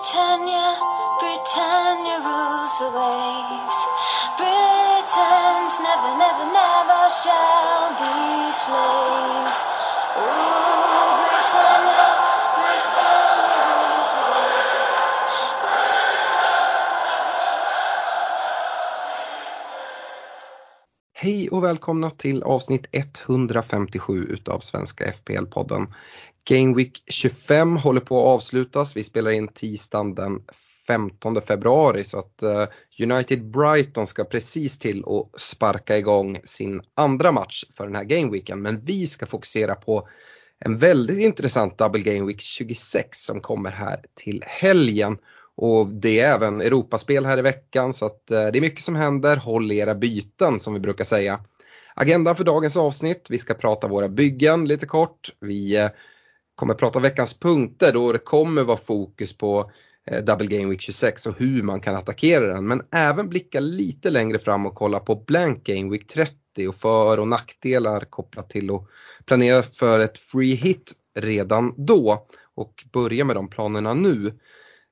Britannia, Britannia rules the waves. Britons never, never, never shall be slaves. Oh, Britannia, Britannia rules the waves. Hej och välkomna till avsnitt 157 utav Svenska FPL-podden. Game Week 25 håller på att avslutas. Vi spelar in tisdagen den 15 februari så att eh, United Brighton ska precis till och sparka igång sin andra match för den här Game Weeken. Men vi ska fokusera på en väldigt intressant Double Game Week 26 som kommer här till helgen. Och det är även Europaspel här i veckan så att eh, det är mycket som händer. Håll era byten som vi brukar säga. Agendan för dagens avsnitt, vi ska prata våra byggen lite kort. Vi eh, kommer prata veckans punkter då det kommer vara fokus på eh, Double Game Week 26 och hur man kan attackera den. Men även blicka lite längre fram och kolla på Blank Game Week 30 och för och nackdelar kopplat till att planera för ett free hit redan då. Och börja med de planerna nu.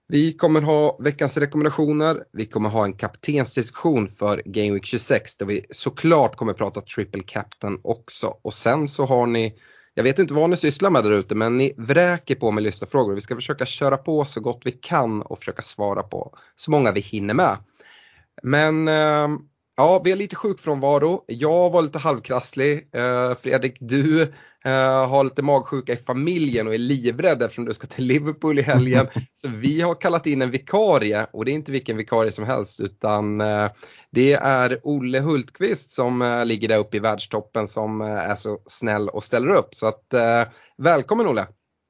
Vi kommer ha veckans rekommendationer, vi kommer ha en kaptensdiskussion för Game Week 26 där vi såklart kommer prata triple captain också och sen så har ni jag vet inte vad ni sysslar med där ute men ni vräker på med lyssnarfrågor. Vi ska försöka köra på så gott vi kan och försöka svara på så många vi hinner med. Men eh, ja, vi har lite sjukfrånvaro. Jag var lite halvkrasslig. Eh, Fredrik, du eh, har lite magsjuka i familjen och är livrädd eftersom du ska till Liverpool i helgen. så vi har kallat in en vikarie och det är inte vilken vikarie som helst utan eh, det är Olle Hultqvist som ligger där uppe i världstoppen som är så snäll och ställer upp. Så att välkommen Olle!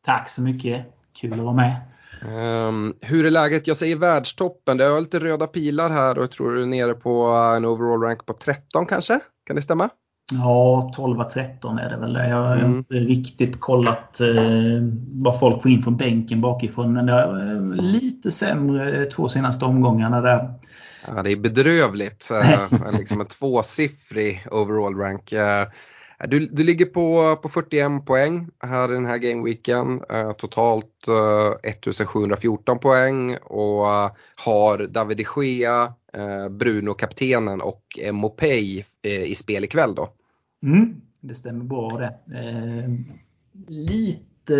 Tack så mycket. Kul att vara med. Um, hur är läget? Jag säger världstoppen. Det är lite röda pilar här och jag tror du är nere på en overall rank på 13 kanske? Kan det stämma? Ja, 12-13 är det väl. Jag har Mm. inte riktigt kollat eh, vad folk får in från bänken bakifrån. Men det är eh, lite sämre två senaste omgångarna där. Ja, det är bedrövligt. Liksom en tvåsiffrig overall rank. Du, du ligger på, på 41 poäng här i den här gameweeken. Eh, totalt eh, 1714 poäng och eh, har David de Gea, Bruno kaptenen och Mopey i spel ikväll då. Mm, det stämmer bra det. Eh, lite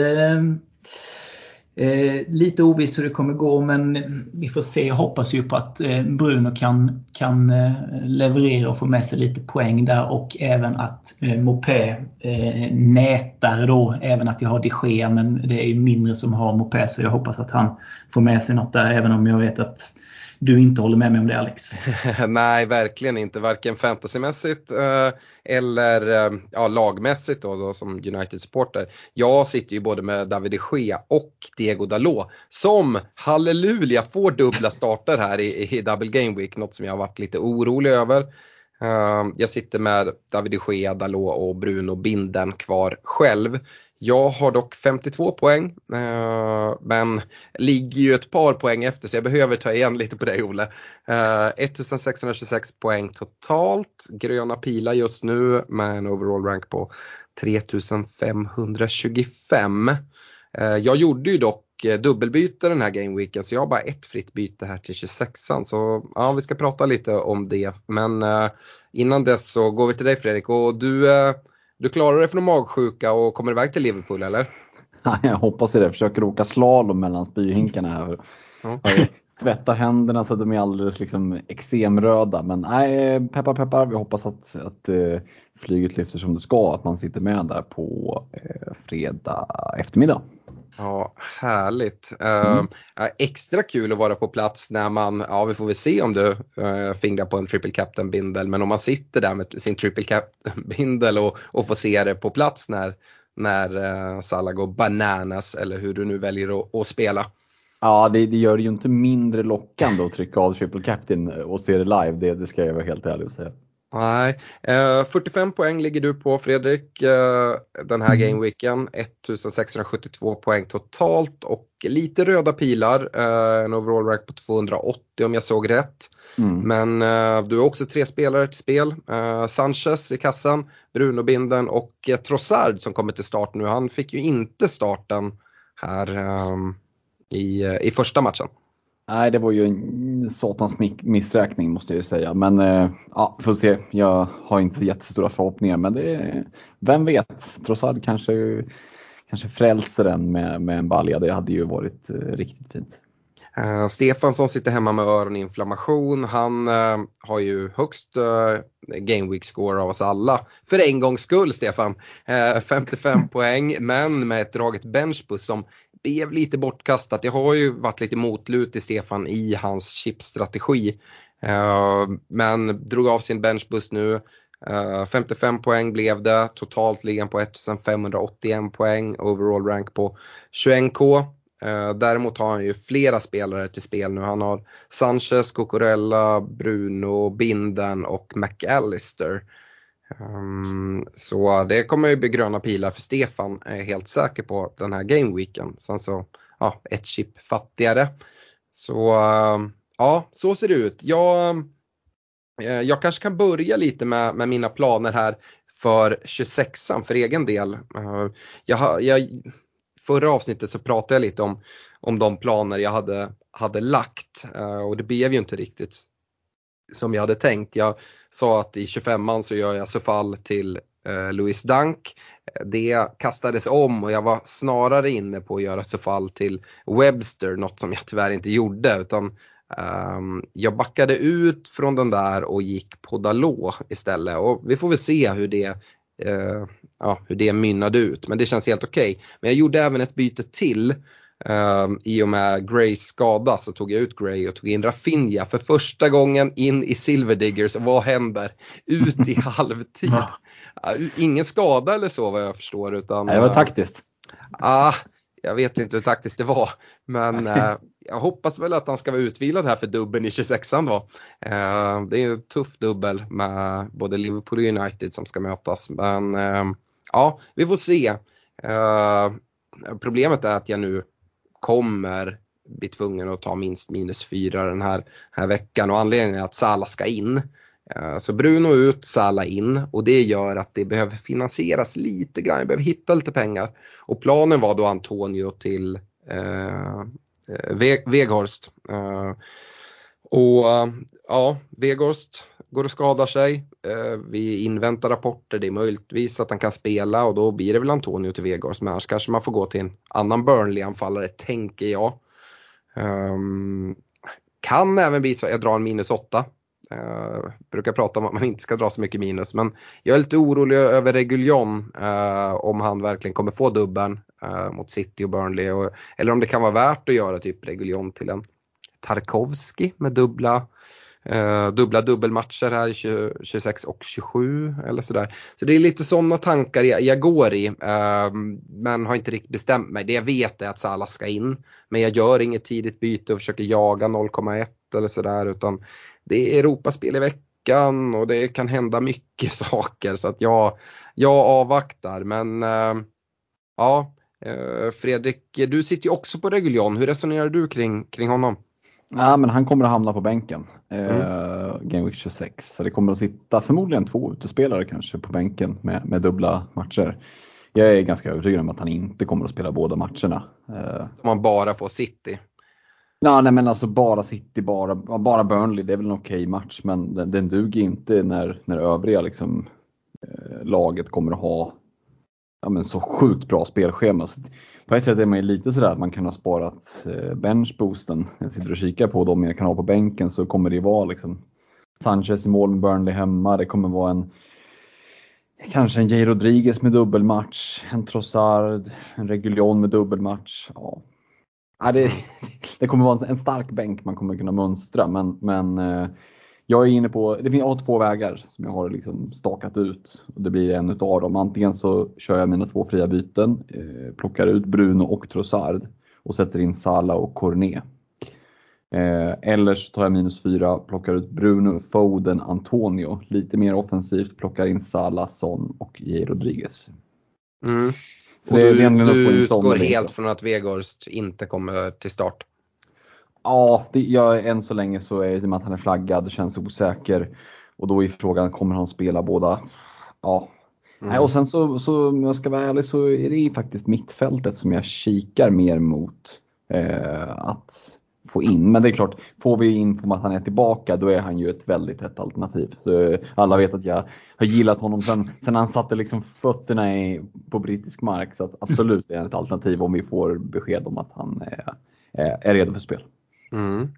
Eh, lite ovisst hur det kommer gå men vi får se. Jag hoppas ju på att eh, Bruno kan, kan eh, leverera och få med sig lite poäng där och även att eh, Mopé eh, nätar då. Även att jag har de Gea men det är ju mindre som har Mopé så jag hoppas att han får med sig något där även om jag vet att du inte håller med mig om det Alex. Nej, verkligen inte. Varken fantasymässigt eh, eller eh, ja, lagmässigt då, då som United-supporter. Jag sitter ju både med David de Gea och Diego Dalot som halleluja får dubbla starter här i, i Double Game Week. Något som jag har varit lite orolig över. Eh, jag sitter med David de Gea, Dalot och Bruno Binden kvar själv. Jag har dock 52 poäng eh, men ligger ju ett par poäng efter så jag behöver ta igen lite på dig Ole. 1626 eh, poäng totalt, gröna pilar just nu med en overall rank på 3525. Eh, jag gjorde ju dock dubbelbyte den här gameweeken så jag har bara ett fritt byte här till 26an så ja vi ska prata lite om det men innan dess så går vi till dig Fredrik och du du klarar dig från magsjuka och kommer iväg till Liverpool eller? Ja, jag hoppas det. Jag försöker åka slalom mellan spyhinkarna här. Ja. Jag tvättar händerna så att de är alldeles liksom eksemröda. Men nej, peppar peppar. Vi hoppas att, att eh, flyget lyfter som det ska. Att man sitter med där på eh, fredag eftermiddag. Ja, härligt. Mm. Uh, extra kul att vara på plats när man, ja vi får väl se om du uh, fingrar på en triple captain bindel, men om man sitter där med sin triple captain bindel och, och får se det på plats när, när uh, Salah går bananas eller hur du nu väljer att, att spela. Ja, det, det, gör det ju inte mindre lockande att trycka av triple captain och se det live, det, det ska jag vara helt ärlig och säga. Nej, eh, 45 poäng ligger du på Fredrik eh, den här gameweeken. 1672 poäng totalt och lite röda pilar. Eh, en overall rank på 280 om jag såg rätt. Mm. Men eh, du har också tre spelare till spel. Eh, Sanchez i kassan, Bruno Binden och eh, Trossard som kommer till start nu. Han fick ju inte starten här i, i första matchen. Nej, det var ju en satans missräkning måste jag ju säga. Men eh, ja, får se. Jag har inte så jättestora förhoppningar. Men det, vem vet? Trossard kanske, kanske frälser den med, med en balja. Det hade ju varit eh, riktigt fint. Uh, Stefan som sitter hemma med öroninflammation, han uh, har ju högst uh, Game Week score av oss alla. För en gångs skull Stefan. 55 poäng men med ett draget benchbus som blev lite bortkastat. Det har ju varit lite motlut i Stefan i hans chipstrategi. Eh, men drog av sin benchbus nu. Eh, 55 poäng blev det, totalt ligger han på 1581 poäng, overall rank på 21k. Eh, däremot har han ju flera spelare till spel nu. Han har Sanchez, Cucurella, Bruno, Binden och McAllister. Um, så det kommer ju bli gröna pilar för Stefan, är jag helt säker på den här gameweeken. Sen så, ja, ett chip fattigare. Så ehm, ja, så ser det ut. Jag, eh, jag kanske kan börja lite med, med mina planer här för 26an för egen del. Ehm, jag, jag förra avsnittet så pratade jag lite om, om de planer jag hade, hade lagt eh, och det blev ju inte riktigt som jag hade tänkt. Jag sa att i 25an så gör jag så fall till eh, Louis Dunk. Det kastades om och jag var snarare inne på att göra så fall till Webster, något som jag tyvärr inte gjorde utan Um, jag backade ut från den där och gick på Dalot istället och vi får väl se hur det uh, ja, hur det mynnade ut. Men det känns helt okej. Okay. Men jag gjorde även ett byte till. Um, I och med Grays skada så tog jag ut Gray och tog in Rafinha för första gången in i Silverdiggers. Och vad händer? Ut i halvtid. Uh, ingen skada eller så vad jag förstår. Utan, det var taktiskt. Uh, jag vet inte hur taktiskt det var. Men uh, jag hoppas väl att han ska vara utvilad här för dubben i 26an då. Uh, det är en tuff dubbel med både Liverpool och United som ska mötas. Men uh, ja, vi får se. Uh, problemet är att jag nu kommer bli tvungen att ta minst minus fyra den här, här veckan och anledningen är att Salah ska in. Eh, så Bruno ut, Salah in och det gör att det behöver finansieras lite grann, jag behöver hitta lite pengar. Och planen var då Antonio till eh, eh Veghorst. Eh, och ja, Veghorst går och skadar sig. Eh, vi inväntar rapporter, det är möjligtvis att han kan spela och då blir det väl Antonio till Vegors. Men annars kanske man får gå till en annan Burnley-anfallare, tänker jag. Um, kan även bli så jag drar en minus 8. Uh, eh, brukar prata om att man inte ska dra så mycket minus men jag är lite orolig över Reguljon uh, om han verkligen kommer få dubbeln uh, eh, mot City och Burnley och, eller om det kan vara värt att göra typ Reguljon till en Tarkovski med dubbla Eh, dubbla dubbelmatcher här i 26 och 27 eller sådär. Så det är lite sådana tankar jag, jag går i. Eh, men har inte riktigt bestämt mig. Det jag vet är att Salah ska in. Men jag gör inget tidigt byte och försöker jaga 0,1 eller sådär utan det är Europaspel i veckan och det kan hända mycket saker så att jag, jag avvaktar. Men uh, ja, eh, Fredrik, du sitter ju också på Reguljon. Hur resonerar du kring, kring honom? Ja, men han kommer att hamna på bänken. Mm. Uh, Game Week 26. Så det kommer att sitta förmodligen två utespelare kanske på bänken med, med dubbla matcher. Jag är ganska övertygad om att han inte kommer att spela båda matcherna. Uh, om man bara får City? Ja, nej men alltså bara City, bara, bara Burnley, det är väl en okej okay match men den, den duger inte när, när övriga liksom, eh, laget kommer att ha ja, men så sjukt bra spelschema. Så på ett sätt är man ju lite sådär att man kan ha sparat eh, benchboosten. Jag sitter och kikar på dem jag kan ha på bänken så kommer det vara liksom Sanchez i mål med Burnley hemma. Det kommer vara en kanske en J. Rodriguez med dubbelmatch, en Trossard, en Reguljon med dubbelmatch. Ja. Ja, det, det kommer vara en stark bänk man kommer kunna mönstra men, men eh, jag är inne på, det finns, jag har två vägar som jag har liksom stakat ut. Och det blir en utav dem. Antingen så kör jag mina två fria byten, eh, plockar ut Bruno och Trossard och sätter in Sala och Cornet. Eh, eller så tar jag minus fyra, plockar ut Bruno, Foden, Antonio. Lite mer offensivt, plockar in Sala, Son och J. Rodriguez. Mm. Och du, du utgår helt från att Vegorst inte kommer till start? Ja, det, jag, än så länge så är det som att han är flaggad, det känns osäker. Och då är frågan, kommer han spela båda? Ja. Mm. Nej, och sen så, så, om jag ska vara ärlig, så är det faktiskt mittfältet som jag kikar mer mot eh, att få in. Men det är klart, får vi info om att han är tillbaka då är han ju ett väldigt hett alternativ. Så eh, alla vet att jag har gillat honom sen, sen han satte liksom fötterna i, på brittisk mark. Så att absolut är han ett alternativ om vi får besked om att han är, är redo för spel. Mm.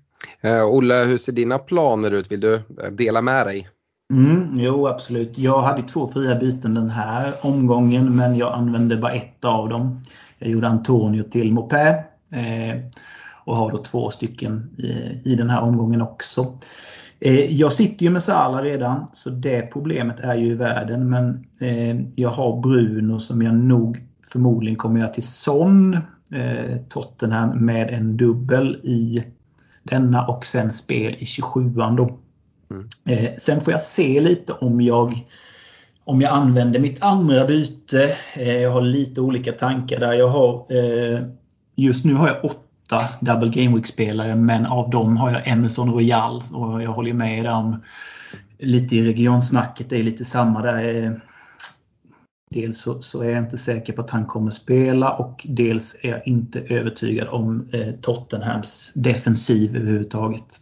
Eh, Olle, hur ser dina planer ut? Vill du eh, dela med dig? Mm, jo, absolut. Jag hade två fria byten den här omgången men jag använde bara ett av dem. Jag gjorde Antonio till Mopé eh, och har då två stycken i, i den här omgången också. Eh, jag sitter ju med Sala redan så det problemet är ju i världen men eh, jag har Bruno som jag nog förmodligen kommer göra till Son eh, Tottenham med en dubbel i denna och sen spel i 27an då. Mm. Eh, sen får jag se lite om jag om jag använder mitt andra byte. Eh, jag har lite olika tankar där. Jag har, eh, just nu har jag åtta Double Game Week-spelare men av dem har jag Emerson Royal och jag håller med där om lite i regionsnacket. Det är lite samma där. Dels så, så, är jag inte säker på att han kommer spela och dels är jag inte övertygad om eh, Tottenhams defensiv överhuvudtaget.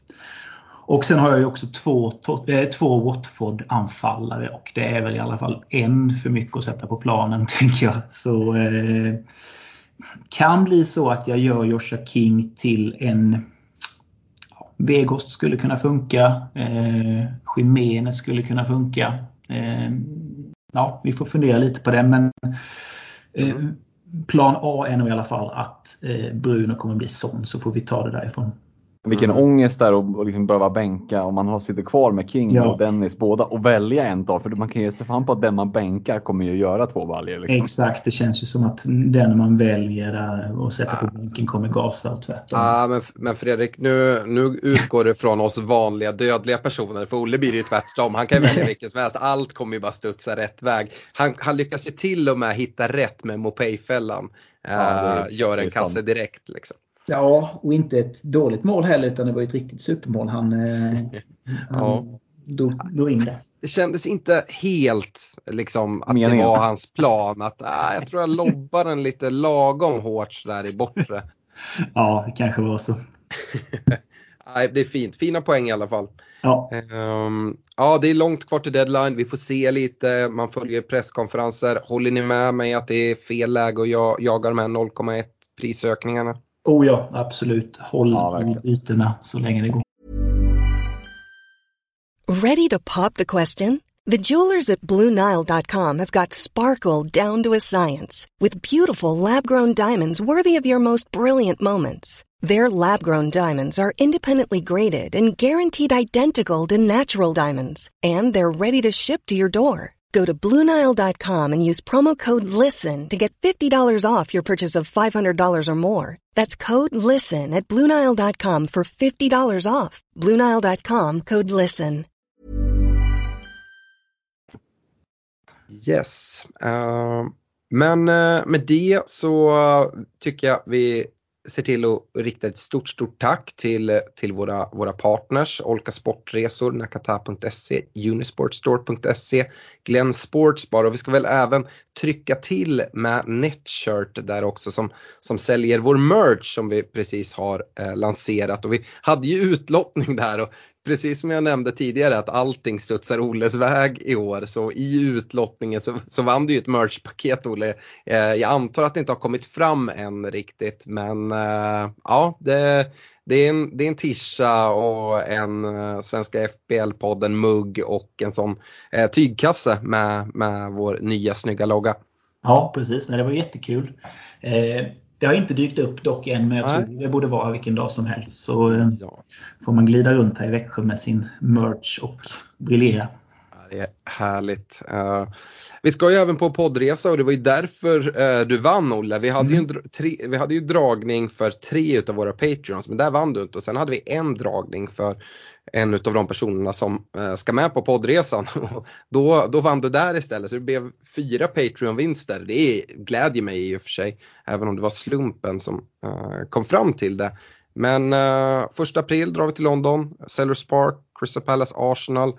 Och sen har jag ju också två, eh, två Watford-anfallare och det är väl i alla fall en för mycket att sätta på planen tänker jag. Så eh, kan bli så att jag gör Joshua King till en Vegost skulle kunna funka. Eh, Jimenez skulle kunna funka. Eh, ja, vi får fundera lite på det men eh, plan A är nog i alla fall att eh, Bruno kommer bli sån så får vi ta det därifrån. Vilken mm. ångest där att liksom behöva bänka om man har sitter kvar med King ja. och Dennis båda och välja en dag. För man kan ju se fram på att den man bänkar kommer ju göra två valjer. Liksom. Exakt, det känns ju som att den man väljer eh, och sätter på bänken kommer gasa och tvärtom. Ja, men, men Fredrik, nu, nu utgår det från oss vanliga dödliga personer. För Olle blir det ju tvärtom. Han kan välja vilket som helst. Allt kommer ju bara studsa rätt väg. Han, han lyckas ju till och med hitta rätt med Mopay-fällan. Ja, uh, gör en kasse direkt. Liksom. Ja, och inte ett dåligt mål heller utan det var ett riktigt supermål. Han, eh, han drog, drog in det. Det kändes inte helt liksom att Meningen. det var hans plan. Att, äh, jag tror jag lobbar den lite lagom hårt där i bortre. ja, det kanske var så. Nej, det är fint. Fina poäng i alla fall. Ja. Um, ja, det är långt kvar till deadline. Vi får se lite. Man följer presskonferenser. Håller ni med mig att det är fel läge att jaga de här 0,1 prisökningarna? Oh ja, absolut. Håll ja, i bytena så länge det går. Ready to pop the question? The jewelers at BlueNile.com have got sparkle down to a science with beautiful lab-grown diamonds worthy of your most brilliant moments. Their lab-grown diamonds are independently graded and guaranteed identical to natural diamonds, and they're ready to ship to your door. Go to Bluenile.com and use promo code LISTEN to get $50 off your purchase of $500 or more. That's code LISTEN at Bluenile.com for $50 off. Bluenile.com code LISTEN. Yes. Uh, men uh, med det så tycker jag vi ser till att rikta ett stort, stort tack till, till våra, våra partners, Olka Sportresor, nakata.se, unisportstore.se, Glenn Sportsbar och vi ska väl även trycka till med Netshirt där också som, som säljer vår merch som vi precis har eh, lanserat. Och vi hade ju utlottning där och precis som jag nämnde tidigare att allting studsar Olles väg i år så i utlottningen så, så vann du ju ett merchpaket Olle. Eh, jag antar att det inte har kommit fram än riktigt men eh, ja det, det, är en, det är en tisha och en eh, Svenska FBL-podden mugg och en sån eh, tygkasse med, med vår nya snygga logga. Ja precis, Nej, det var jättekul. Eh, Eh, det har inte dykt upp dock än, men jag Nej. tror det borde vara vilken dag som helst. Så eh, ja. får man glida runt här i Växjö med sin merch och briljera. Det är härligt. Uh, vi ska ju även på poddresa och det var ju därför uh, du vann Olle. Vi hade, mm. ju tre, vi hade ju dragning för tre utav våra Patreons men där vann du inte och sen hade vi en dragning för en av de personerna som eh, ska med på poddresan. då, då vann du där istället så det blev fyra Patreon-vinster. Det glädjer mig i och för sig, även om det var slumpen som uh, kom fram till det. Men uh, första april drar vi till London, Sellers Park, Crystal Palace, Arsenal uh,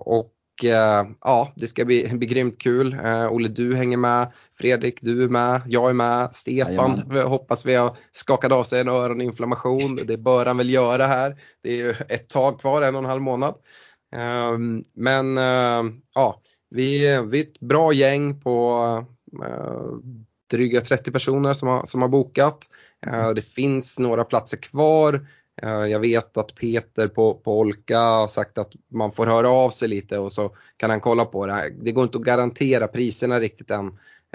och eh, ja, det ska bli, bli grymt kul. Eh, Olle, du hänger med. Fredrik, du är med. Jag är med. Stefan, vi hoppas vi har skakat av sig en öroninflammation. Det bör han väl göra här. Det är ju ett tag kvar, en och en halv månad. Eh, men eh, ja, vi, vi är ett bra gäng på eh, dryga 30 personer som har, som har bokat. Eh, det finns några platser kvar. Eh, jag vet att Peter på, på Olka har sagt att man får höra av sig lite och så kan han kolla på det. Det går inte att garantera priserna riktigt än.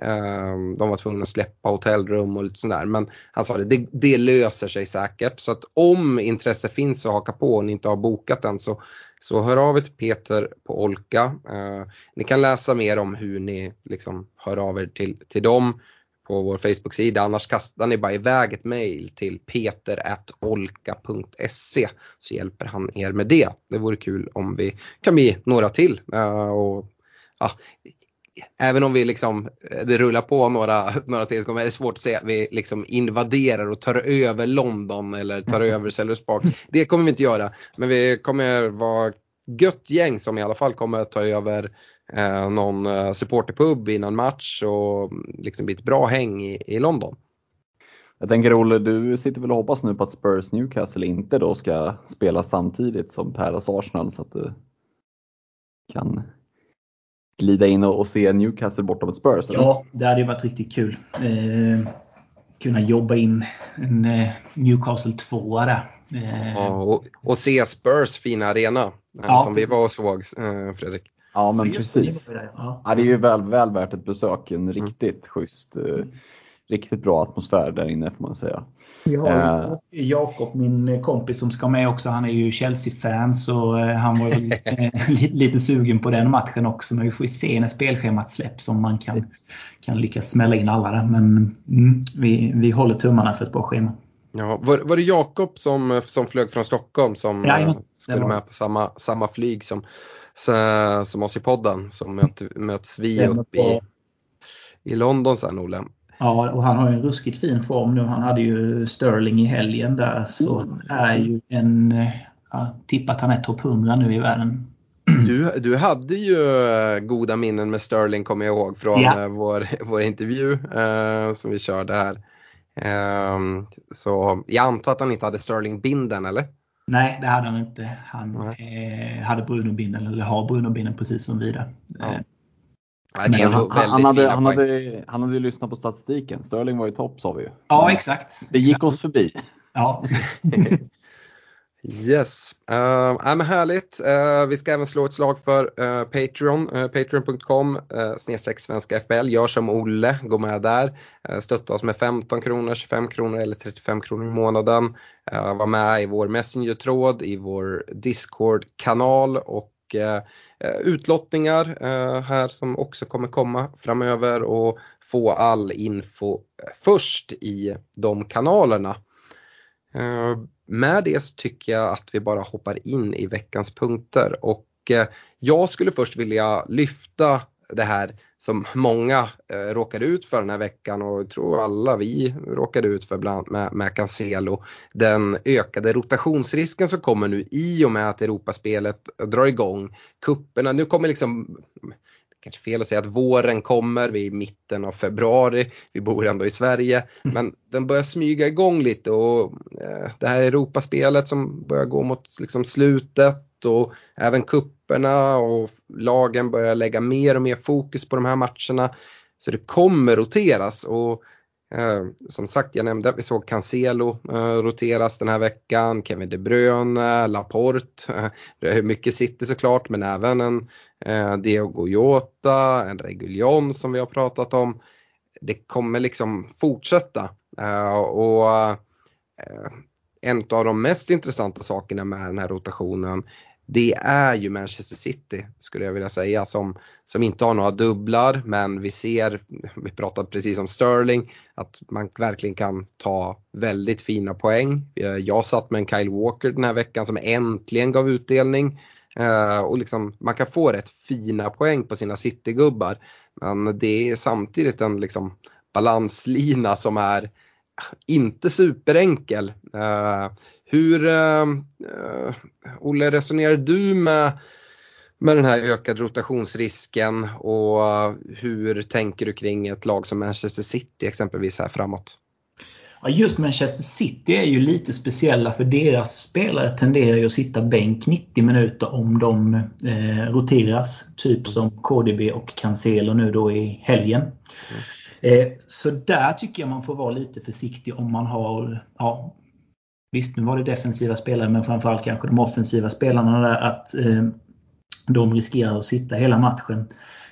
Eh, de var tvungna att släppa hotellrum och lite sådär. Men han sa det, det, det löser sig säkert. Så att om intresse finns att haka på och ni inte har bokat än så, så hör av er till Peter på Olka. Eh, ni kan läsa mer om hur ni liksom hör av er till, till dem på vår Facebook-sida. Annars kastar ni bara iväg ett mail till peter.olka.se så hjälper han er med det. Det vore kul om vi kan bli några till. Uh, och, ja, även om vi liksom, det rullar på några, några till så kommer det svårt att säga att vi liksom invaderar och tar över London eller tar mm. över Sellers Park. Det kommer vi inte göra. Men vi kommer vara gött gäng som i alla fall kommer att ta över eh, någon eh, supporterpub innan match och liksom bli ett bra häng i, i London. Jag tänker Olle, du sitter väl och hoppas nu på att Spurs Newcastle inte då ska spela samtidigt som Päras Arsenal så att du kan glida in och, och se Newcastle borta mot Spurs? Eller? Ja, det hade ju varit riktigt kul. Eh, kunna jobba in en eh, Newcastle 2 där. Eh. Ja, och, och, se Spurs fina arena eh, ja. som vi var och såg eh, Fredrik. Ja men precis. Det, ja. ja. det är ju väl, väl värt ett besök. En mm. riktigt mm. schysst, eh, riktigt bra atmosfär där inne får man säga. Ja, eh. Jakob, min kompis som ska med också, han är ju Chelsea-fan så eh, han var ju lite sugen på den matchen också. Men vi får ju se när spelschemat släpps om man kan, kan lyckas smälla in alla där. Men mm, vi, vi håller tummarna för ett bra schema. Ja, var, var det Jakob som, som flög från Stockholm som ja, skulle med på samma, samma flyg som, som oss i podden? Så möt, möts vi upp i, i London sen Olle. Ja, och han har ju en ruskigt fin form nu. Han hade ju Sterling i helgen där så mm. är ju en, ja, tippat han är topp 100 nu i världen. Du, du hade ju eh, goda minnen med Sterling kommer jag ihåg från ja. Eh, vår, vår intervju eh, som vi körde här. Eh, så jag antar att han inte hade Sterling-binden eller? Nej, det hade han inte. Han eh, hade Bruno-binden, eller har Bruno-binden precis som vi. Ja. Men han, han, hade, han, hade, han hade lyssnat på statistiken. Sterling var ju topp sa vi ju. Ja, exakt. Det gick oss förbi. Ja. yes, uh, äh, men härligt. Uh, vi ska även slå ett slag för uh, Patreon, eh, uh, patreon.com uh, eh, snedstreck svenska FBL. Gör som Olle, gå med där. Uh, stötta oss med 15 kronor, 25 kronor eller 35 kronor i månaden. Uh, var med i vår Messenger-tråd, i vår Discord-kanal och utlottningar här som också kommer komma framöver och få all info först i de kanalerna. Ehm, med det så tycker jag att vi bara hoppar in i veckans punkter och eh, jag skulle först vilja lyfta det här som många eh, råkade ut för den här veckan och jag tror alla vi råkade ut för bland med, med Cancelo. Den ökade rotationsrisken som kommer nu i och med att Europaspelet drar igång. Kupperna, nu kommer liksom kanske fel att säga att våren kommer, vi är i mitten av februari, vi bor ändå i Sverige. Mm. Men den börjar smyga igång lite och eh, det här Europaspelet som börjar gå mot liksom, slutet och även kupperna och lagen börjar lägga mer och mer fokus på de här matcherna. Så det kommer roteras och Eh, som sagt, jag nämnde att vi såg Cancelo eh, roteras den här veckan, Kevin De Bruyne, Laporte, eh, det är mycket City såklart men även en eh, Diego Jota, en Reguljon som vi har pratat om. Det kommer liksom fortsätta eh, och eh, en av de mest intressanta sakerna med den här rotationen det är ju Manchester City skulle jag vilja säga som, som inte har några dubblar men vi ser, vi pratade precis om Sterling, att man verkligen kan ta väldigt fina poäng. Eh, jag satt med en Kyle Walker den här veckan som äntligen gav utdelning eh, och liksom, man kan få rätt fina poäng på sina City-gubbar. Men det är samtidigt en liksom balanslina som är inte superenkel. Uh, hur, uh, Olle, resonerar du med, med den här ökade rotationsrisken och hur tänker du kring ett lag som Manchester City exempelvis här framåt? Ja, just Manchester City är ju lite speciella för deras spelare tenderar ju att sitta bänk 90 minuter om de eh, roteras. Typ som KDB och Cancelo nu då i helgen. Mm. Eh, så där tycker jag man får vara lite försiktig om man har ja, Visst, nu var det defensiva spelare men framförallt kanske de offensiva spelarna där att eh, de riskerar att sitta hela matchen.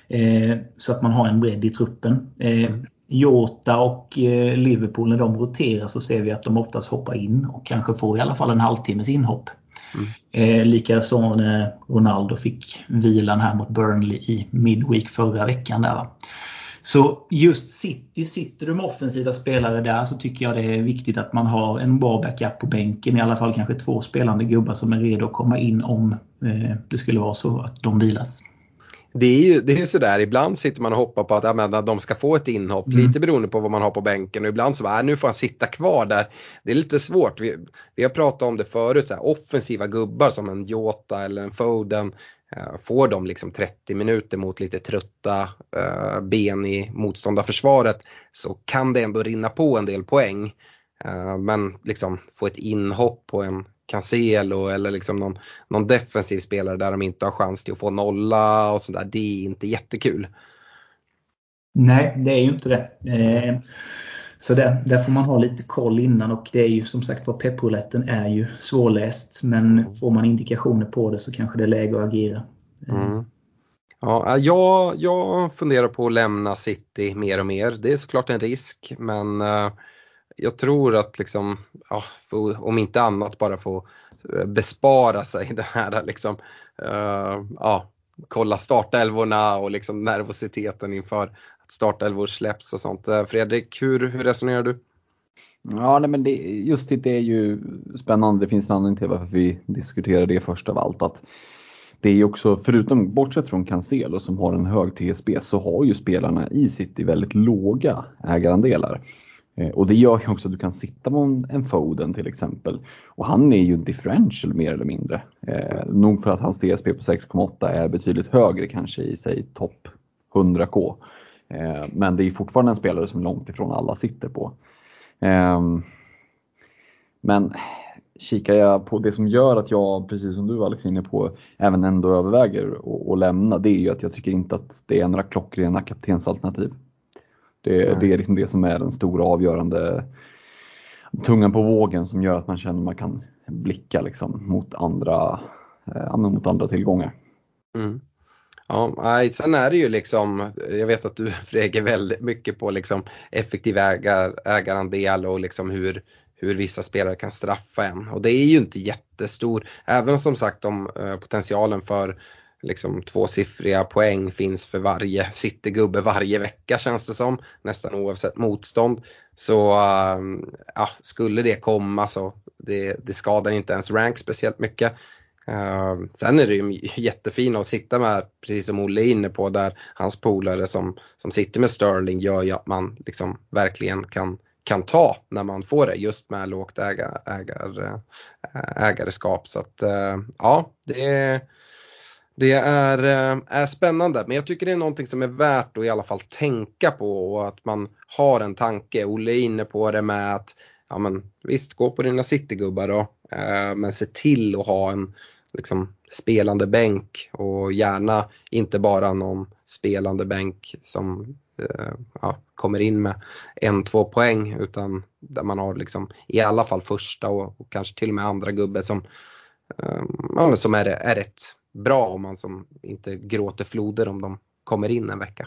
Eh, så att man har en bredd i truppen. Eh, Jota och Liverpool när de roterar så ser vi att de oftast hoppar in och kanske får i alla fall en halvtimmes inhopp. Mm. Eh, Likaså när Ronaldo fick vilan här mot Burnley i Midweek förra veckan. Där, så just City, sitter du med offensiva spelare där så tycker jag det är viktigt att man har en bra backup på bänken. I alla fall kanske två spelande gubbar som är redo att komma in om eh, det skulle vara så att de vilas det är ju det är sådär, ibland sitter man och hoppar på att ja, de ska få ett inhopp, mm. lite beroende på vad man har på bänken och ibland så bara, äh, nu får han sitta kvar där. Det är lite svårt, vi, vi har pratat om det förut, så här, offensiva gubbar som en Jota eller en Foden, eh, får de liksom 30 minuter mot lite trötta eh, ben i motståndarförsvaret så kan det ändå rinna på en del poäng. Eh, men liksom få ett inhopp på en Cancelo eller liksom någon, någon defensiv spelare där de inte har chans till att få nolla och sådär. Det är inte jättekul. Nej, det är ju inte det. Eh, så där, där får man ha lite koll innan och det är ju som sagt var pepprouletten är ju svårläst men får man indikationer på det så kanske det är läge att agera. Mm. Ja, jag, jag funderar på att lämna City mer och mer. Det är såklart en risk men uh, jag tror att liksom, ja, för, om inte annat bara få eh, bespara sig det här liksom, uh, ja, kolla startelvorna och liksom nervositeten inför att startelvor släpps och sånt. Eh, Fredrik, hur, hur resonerar du? Ja, nej, men det, just det är ju spännande. Det finns en anledning till varför vi diskuterar det först av allt. Att det är ju också, förutom bortsett från Cancelo som har en hög TSB, så har ju spelarna i City väldigt låga ägarandelar. Eh, och det gör ju också att du kan sitta på en Foden till exempel. Och han är ju differential mer eller mindre. Eh, nog för att hans DSP på 6,8 är betydligt högre kanske i sig topp 100K. Eh, men det är fortfarande en spelare som långt ifrån alla sitter på. Eh, men kikar jag på det som gör att jag, precis som du Alex är inne på, även ändå överväger att lämna, det är ju att jag tycker inte att det är några klockrena kaptensalternativ. Det, det är liksom det som är den stora avgörande tungan på vågen som gör att man känner att man kan blicka liksom mot, andra, eh, mot andra tillgångar. Mm. Ja, sen är det ju liksom, jag vet att du är väldigt mycket på liksom effektiv ägar, ägarandel och liksom hur, hur vissa spelare kan straffa en. Och det är ju inte jättestor, även som sagt om eh, potentialen för liksom tvåsiffriga poäng finns för varje Citygubbe varje vecka känns det som, nästan oavsett motstånd. Så um, ja, skulle det komma så det, det skadar inte ens rank speciellt mycket. Uh, sen är det ju jättefint att sitta med, precis som Olle är inne på, där hans polare som, som sitter med Sterling gör ju att man liksom verkligen kan, kan ta när man får det just med lågt ägar, ägar, ägarskap. Så att uh, ja, det är det är, eh, är spännande men jag tycker det är någonting som är värt att i alla fall tänka på och att man har en tanke. Olle är inne på det med att ja men visst, gå på dina citygubbar då eh, men se till att ha en liksom, spelande bänk och gärna inte bara någon spelande bänk som eh, ja, kommer in med en, två poäng utan där man har liksom i alla fall första och, och kanske till och med andra gubbe som, Ehm, ja, som är, är rätt bra om man som inte gråter floder om de kommer in en vecka.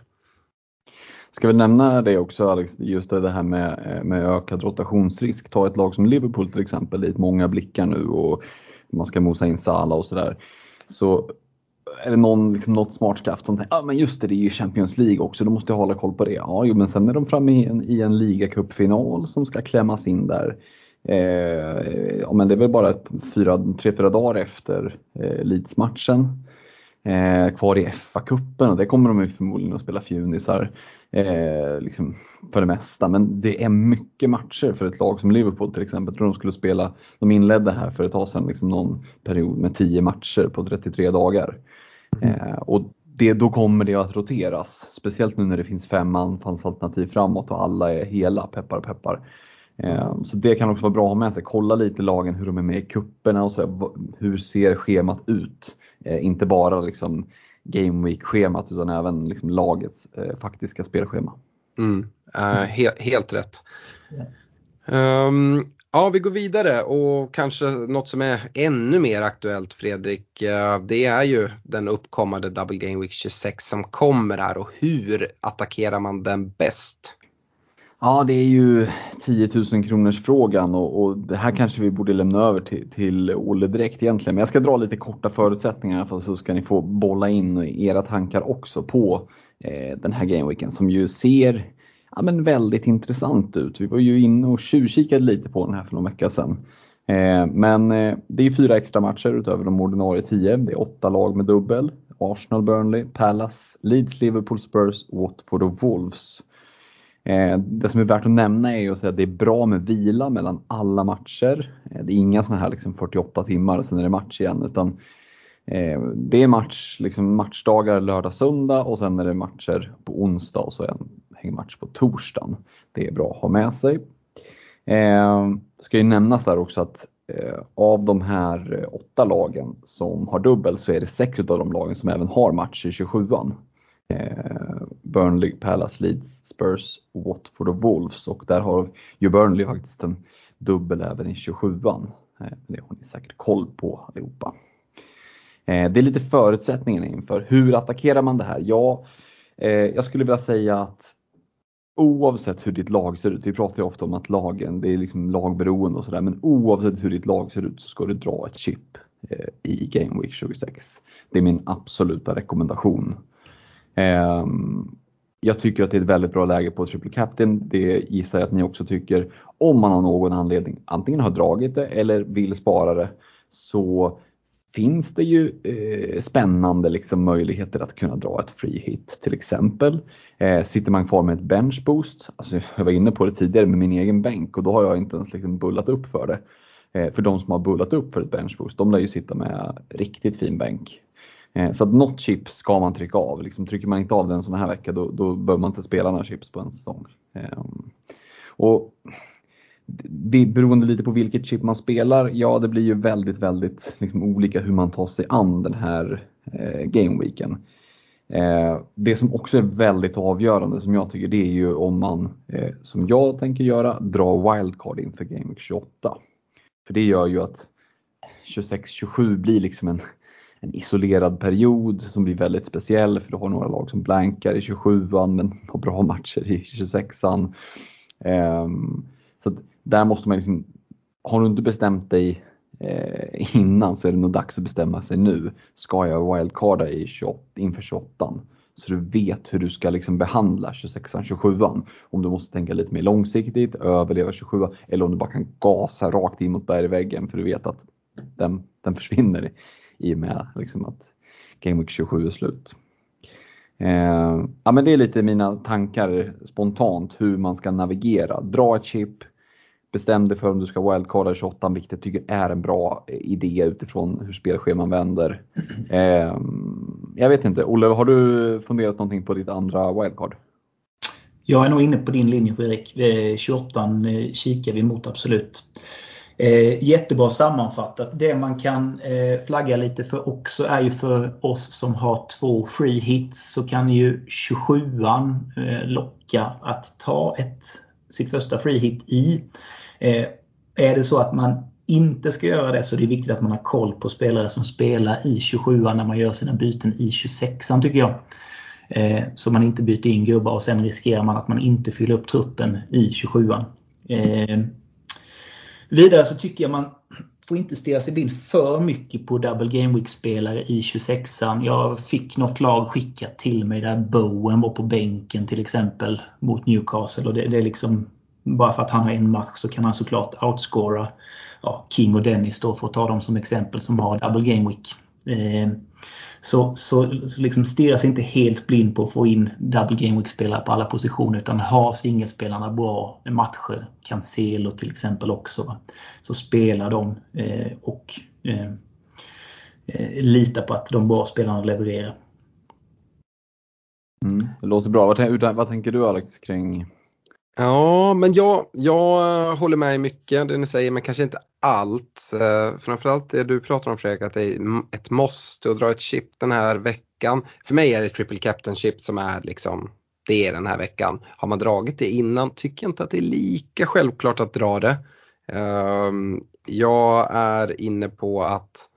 Ska vi nämna det också Alex, just det här med, eh, med ökad rotationsrisk. Ta ett lag som Liverpool till exempel, dit många blickar nu och man ska mosa in Salah och sådär. Så är det någon, liksom något smart skaft som tänker, ah, men just det, det är ju Champions League också, då måste jag hålla koll på det. Ja, jo, men sen är de framme i en, i en ligacupfinal som ska klämmas in där. Eh, ja, men det är väl bara tre, fyra dagar efter eh, Leeds-matchen. Eh, kvar i FA-cupen och det kommer de ju förmodligen att spela fjunisar eh, liksom för det mesta. Men det är mycket matcher för ett lag som Liverpool till exempel. Jag tror de skulle spela, de inledde här för ett tag sedan liksom någon period med 10 matcher på 33 dagar. Eh, och det, då kommer det att roteras. Speciellt nu när det finns fem anfallsalternativ framåt och alla är hela, peppar peppar. Ehm, så det kan också vara bra att ha med sig. Kolla lite lagen hur de är med i kupperna och så, hur ser schemat ut? Ehm, inte bara liksom Game Week-schemat utan även liksom lagets eh, faktiska spelschema. Mm. Uh, he helt rätt. Um, ja, vi går vidare och kanske något som är ännu mer aktuellt Fredrik. Uh, det är ju den uppkommande Double Game Week 26 som kommer här och hur attackerar man den bäst? Ja, det är ju 10 000 kronors frågan och, och det här kanske vi borde lämna över till, till Olle direkt egentligen. Men jag ska dra lite korta förutsättningar för så ska ni få bolla in era tankar också på eh, den här gameweeken som ju ser ja, men väldigt intressant ut. Vi var ju inne och tjuvkikade lite på den här för någon vecka sedan. Eh, men eh, det är fyra extra matcher utöver de ordinarie tio. Det är åtta lag med dubbel. Arsenal, Burnley, Palace, Leeds, Liverpool, Spurs, Watford och Wolves. Eh, det som är värt att nämna är att det är bra med vila mellan alla matcher. Eh, det är inga sådana här liksom 48 timmar och sen är det match igen. Utan eh, det är match, liksom matchdagar lördag, söndag och sen är det matcher på onsdag och så en hängmatch på torsdagen. Det är bra att ha med sig. Det ska ju nämnas där också att eh, av de här åtta lagen som har dubbel så är det sex av de lagen som även har match i 27an. Eh, Burnley, Palace, Leeds, Spurs, Watford och Wolves och där har ju Burnley faktiskt en dubbel även i 27an. Eh, det har ni säkert koll på allihopa. Eh, det är lite förutsättningarna inför. Hur attackerar man det här? Ja, eh, jag skulle vilja säga att oavsett hur ditt lag ser ut, vi pratar ju ofta om att lagen, det är liksom lagberoende och sådär, men oavsett hur ditt lag ser ut så ska du dra ett chip eh, i Game Week 26. Det är min absoluta rekommendation. Ehm, jag tycker att det är ett väldigt bra läge på Triple Captain. Det gissar jag att ni också tycker. Om man av någon anledning antingen har dragit det eller vill spara det så finns det ju eh, spännande liksom, möjligheter att kunna dra ett free hit till exempel. Eh, sitter man kvar med ett bench boost, alltså, jag var inne på det tidigare med min egen bänk och då har jag inte ens liksom, bullat upp för det. Eh, för de som har bullat upp för ett bench boost, de lär ju sitta med riktigt fin bänk. Eh, så att något chip ska man trycka av. Liksom, trycker man inte av den sån här vecka då, då bör man inte spela några chips på en säsong. Ehm, och det, beroende lite på vilket chip man spelar, ja det blir ju väldigt, väldigt liksom, olika hur man tar sig an den här eh, gameweeken. Eh, det som också är väldigt avgörande som jag tycker det är ju om man, eh, som jag tänker göra, drar wildcard inför Game Week 28. För det gör ju att 26-27 blir liksom en en isolerad period som blir väldigt speciell för du har några lag som blankar i 27an men har bra matcher i 26an. Ehm, så där måste man liksom, har du inte bestämt dig eh, innan så är det nog dags att bestämma sig nu. Ska jag wildcarda i 28, inför 28 så du vet hur du ska liksom behandla 26an, 27an. Om du måste tänka lite mer långsiktigt, överleva 27 eller om du bara kan gasa rakt in mot bergväggen för du vet att den, den försvinner i och med liksom att Game Week 27 är slut. Eh, ja, men det är lite mina tankar spontant hur man ska navigera. Dra ett chip, bestäm dig för om du ska wildcarda i 28 vilket jag tycker är en bra idé utifrån hur spelscheman vänder. Eh, jag vet inte, Olle, har du funderat någonting på ditt andra wildcard? Jag är nog inne på din linje Fredrik. Eh, 28 eh, kikar vi mot absolut. Eh, jättebra sammanfattat. Det man kan eh, flagga lite för också är ju för oss som har två free hits så kan ju 27an eh, locka att ta ett, sitt första free hit i. Eh, är det så att man inte ska göra det så är det viktigt att man har koll på spelare som spelar i 27an när man gör sina byten i 26an tycker jag. Eh, så man inte byter in gubbar och sen riskerar man att man inte fyller upp truppen i 27an. Vidare så tycker jag man får inte stirra sig blind för mycket på Double Game Week-spelare i 26an. Jag fick något lag skickat till mig där Bowen var på bänken till exempel mot Newcastle. Och det, det är liksom Bara för att han har en match så kan han såklart outscora ja, King och Dennis då för att ta dem som exempel som har Double Game Week. Eh, så, så, så liksom stirra sig inte helt blind på att få in double game week-spelare på alla positioner utan ha singelspelarna bra matcher. Cancelo till exempel också. Så spela dem eh, och eh, eh lita på att de bra spelarna levererar. Mm, det låter bra. Vad, vad tänker du Alex kring Ja, men jag, jag eh, håller med i mycket det ni säger, men kanske inte allt. Eh, framförallt det du pratar om Fredrik, att det är ett måste att dra ett chip den här veckan. För mig är det triple captain chip som är liksom, det är den här veckan. Har man dragit det innan tycker jag inte att det är lika självklart att dra det. Ehm, jag är inne på att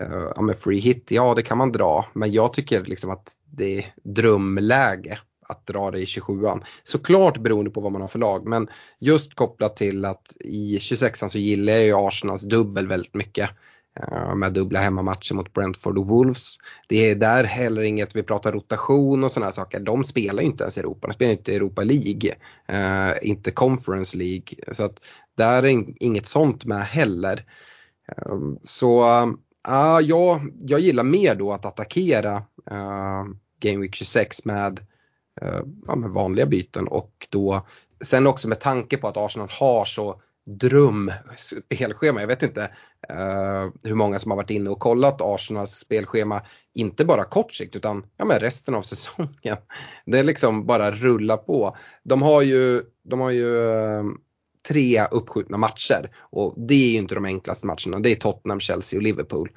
eh, ja, men free hit, ja det kan man dra, men jag tycker liksom att det är drömläge att dra det i 27an. Såklart beroende på vad man har för lag men just kopplat till att i 26an så gillar jag ju Arsenals dubbel väldigt mycket. Eh, med dubbla hemmamatcher mot Brentford och Wolves. Det är där heller inget, vi pratar rotation och sådana saker, de spelar ju inte ens Europa, de spelar inte Europa League, eh, inte Conference League. Så att där är inget sånt med heller. Ehm, så eh, ja, jag gillar mer då att attackera uh, Game Week 26 med Eh, ja, med vanliga byten och då sen också med tanke på att Arsenal har så dröm spelschema. Jag vet inte uh, hur många som har varit inne och kollat Arsenals spelschema, inte bara kort sikt utan ja, men resten av säsongen. Det är liksom bara rulla på. De har ju, de har ju uh, tre uppskjutna matcher och det är ju inte de enklaste matcherna. Det är Tottenham, Chelsea och Liverpool.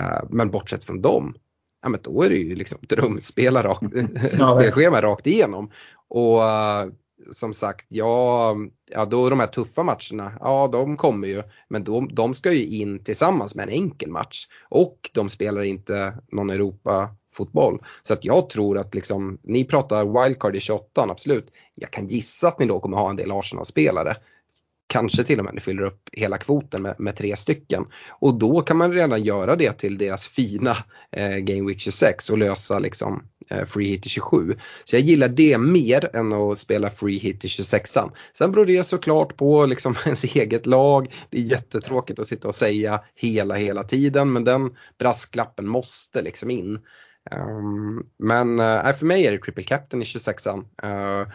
Uh, men bortsett från dem ja men då är det ju liksom drömspela rakt, ja, spelschema rakt igenom. Och uh, som sagt, ja, ja då de här tuffa matcherna, ja de kommer ju, men de, de ska ju in tillsammans med en enkel match. Och de spelar inte någon Europa fotboll. Så att jag tror att liksom, ni pratar wildcard i 28 absolut. Jag kan gissa att ni då kommer ha en del Arsenal-spelare kanske till och med fyller upp hela kvoten med, med, tre stycken. Och då kan man redan göra det till deras fina eh, Game Week 26 och lösa liksom eh, Free Hit till 27. Så jag gillar det mer än att spela Free Hit till 26 Sen beror det såklart på liksom ens eget lag. Det är jättetråkigt att sitta och säga hela hela tiden men den brasklappen måste liksom in. Um, men uh, för mig är det triple captain i 26an. Uh, eh,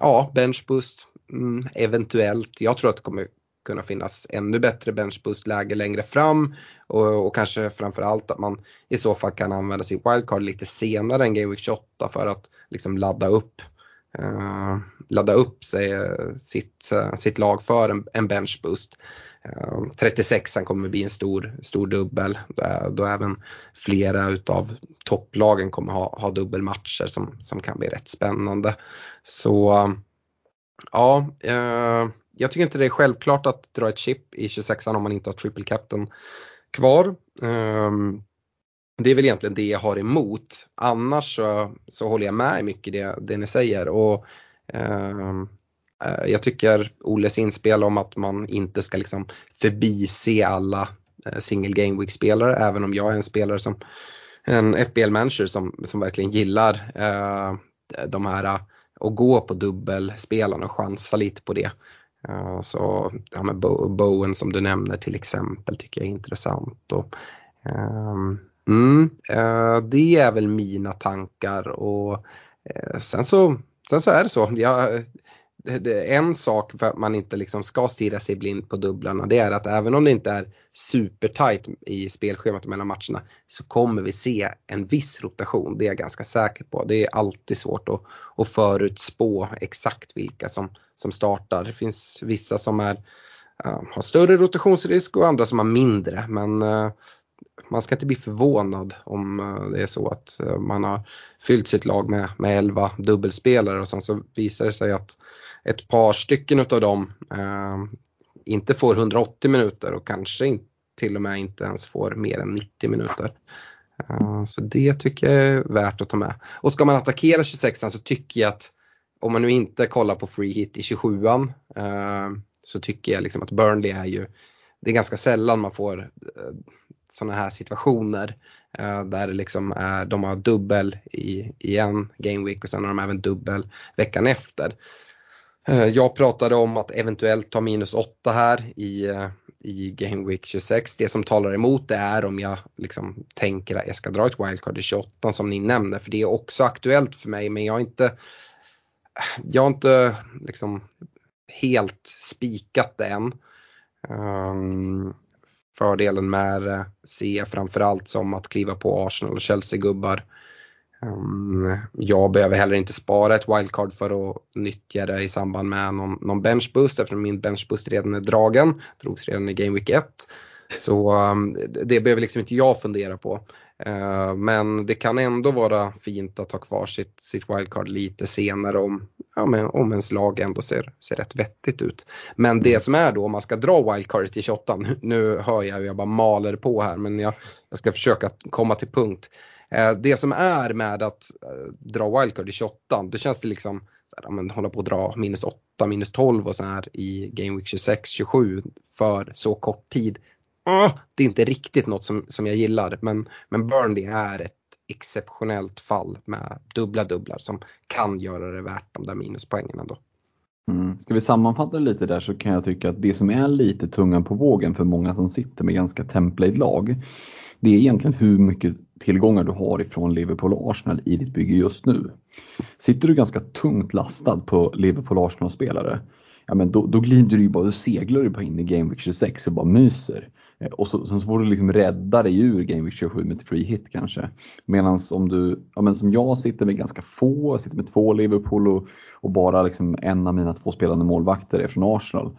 ja, bench boost, Mm, eventuellt. Jag tror att det kommer kunna finnas ännu bättre benchboost-läge längre fram och, och, kanske framförallt att man i så fall kan använda sin wildcard lite senare än Game Week 28 för att liksom ladda upp uh, ladda upp sig, eh, sitt, uh, sitt lag för en, en benchboost. Uh, 36 kommer bli en stor, stor dubbel då, då även flera utav topplagen kommer ha, ha dubbelmatcher som, som kan bli rätt spännande. Så Ja, eh, jag tycker inte det är självklart att dra ett chip i 26an om man inte har triple captain kvar. Eh, det är väl egentligen det jag har emot. Annars så, så håller jag med i mycket det, det ni säger. Och, ehm, eh, jag tycker Oles inspel om att man inte ska liksom förbise alla eh, single game week spelare även om jag är en spelare som en FBL manager som, som verkligen gillar eh, de här och gå på dubbelspelarna och chansa lite på det. Eh, så ja, men Bowen som du nämner till exempel tycker jag är intressant. Och, um, mm, uh, det är väl mina tankar och uh, sen, så, sen så är det så. Jag, en sak för att man inte liksom ska stirra sig blind på dubblarna det är att även om det inte är supertight i spelschemat mellan matcherna så kommer vi se en viss rotation. Det är jag ganska säker på. Det är alltid svårt att, att förutspå exakt vilka som, som startar. Det finns vissa som är, uh, har större rotationsrisk och andra som har mindre men uh, man ska inte bli förvånad om eh, det är så att eh, man har fyllt sitt lag med, med 11 dubbelspelare och sen så visar det sig att ett par stycken utav dem eh, inte får 180 minuter och kanske till och med inte ens får mer än 90 minuter. Eh, så det tycker jag är värt att ta med. Och ska man attackera 26 så tycker jag att om man nu inte kollar på free hit i 27an eh, så tycker jag liksom att Burnley är ju, det är ganska sällan man får eh, sådana här situationer eh, där det liksom är, de har dubbel i, i en game week och sen har de även dubbel veckan efter. Eh, jag pratade om att eventuellt ta minus 8 här i, eh, i Game Week 26. Det som talar emot det är om jag liksom tänker att jag ska dra ett wildcard i 28 som ni nämnde för det är också aktuellt för mig men jag har inte jag har inte liksom helt spikat det än. Um, fördelen med det ser jag framförallt som att kliva på Arsenal och Chelsea-gubbar. Ehm, jag behöver heller inte spara ett wildcard för att nyttja det i samband med någon, någon benchboost eftersom min benchboost redan är dragen. Drogs redan i Game Week 1. Så ehm, det behöver liksom inte jag fundera på. Uh, men det kan ändå vara fint att ha kvar sitt, sitt wildcard lite senare om, ja, men, om ens lag ändå ser, ser rätt vettigt ut. Men det som är då om man ska dra wildcardet till 28, nu, hör jag hur jag bara maler på här men jag, jag ska försöka komma till punkt. Uh, det som är med att uh, dra wildcard i 28, då känns det liksom här, men, hålla på att dra minus 8, minus 12 och så här i Game Week 26, 27 för så kort tid det är inte riktigt något som, som jag gillar men, men Burnley är ett exceptionellt fall med dubbla dubblar som kan göra det värt de där minuspoängen ändå. Mm. Ska vi sammanfatta lite där så kan jag tycka att det som är lite tungan på vågen för många som sitter med ganska template-lag det är egentligen hur mycket tillgångar du har ifrån Liverpool och Arsenal i ditt bygge just nu. Sitter du ganska tungt lastad på Liverpool och Arsenal-spelare, ja men då, då glider du ju bara, du seglar ju bara in i Game Week 26 och bara myser. Eh, och så, så får du liksom rädda dig ur Game Week 27 med ett free hit kanske. Medan om du, ja men som jag sitter med ganska få, jag sitter med två Liverpool och, och bara liksom en av mina två spelande målvakter är från Arsenal.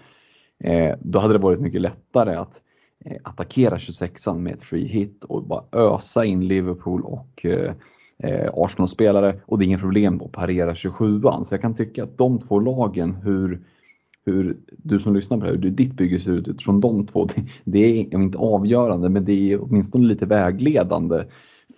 Eh, då hade det varit mycket lättare att eh, attackera 26an med ett free hit och bara ösa in Liverpool och eh, eh Arsenal-spelare och det är inga problem att parera 27an. Så jag kan tycka att de två lagen, hur hur du som lyssnar på det här, hur ditt bygge ser ut utifrån de två. Det, är inte avgörande men det är åtminstone lite vägledande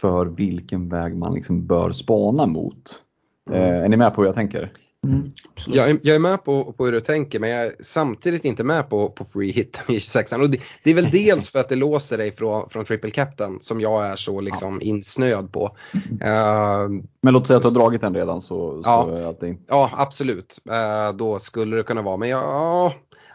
för vilken väg man liksom bör spana mot. Mm. Eh, är ni med på hur jag tänker? Mm, jag, är, jag, är, med på, på hur du tänker men jag är samtidigt inte med på, på free hit i 26 och det, det, är väl dels för att det låser dig från, från triple captain som jag är så liksom ja. insnöad på. Uh, men låt säga att du har dragit den redan så, ja, så att det inte... Ja absolut, uh, då skulle det kunna vara men jag, uh,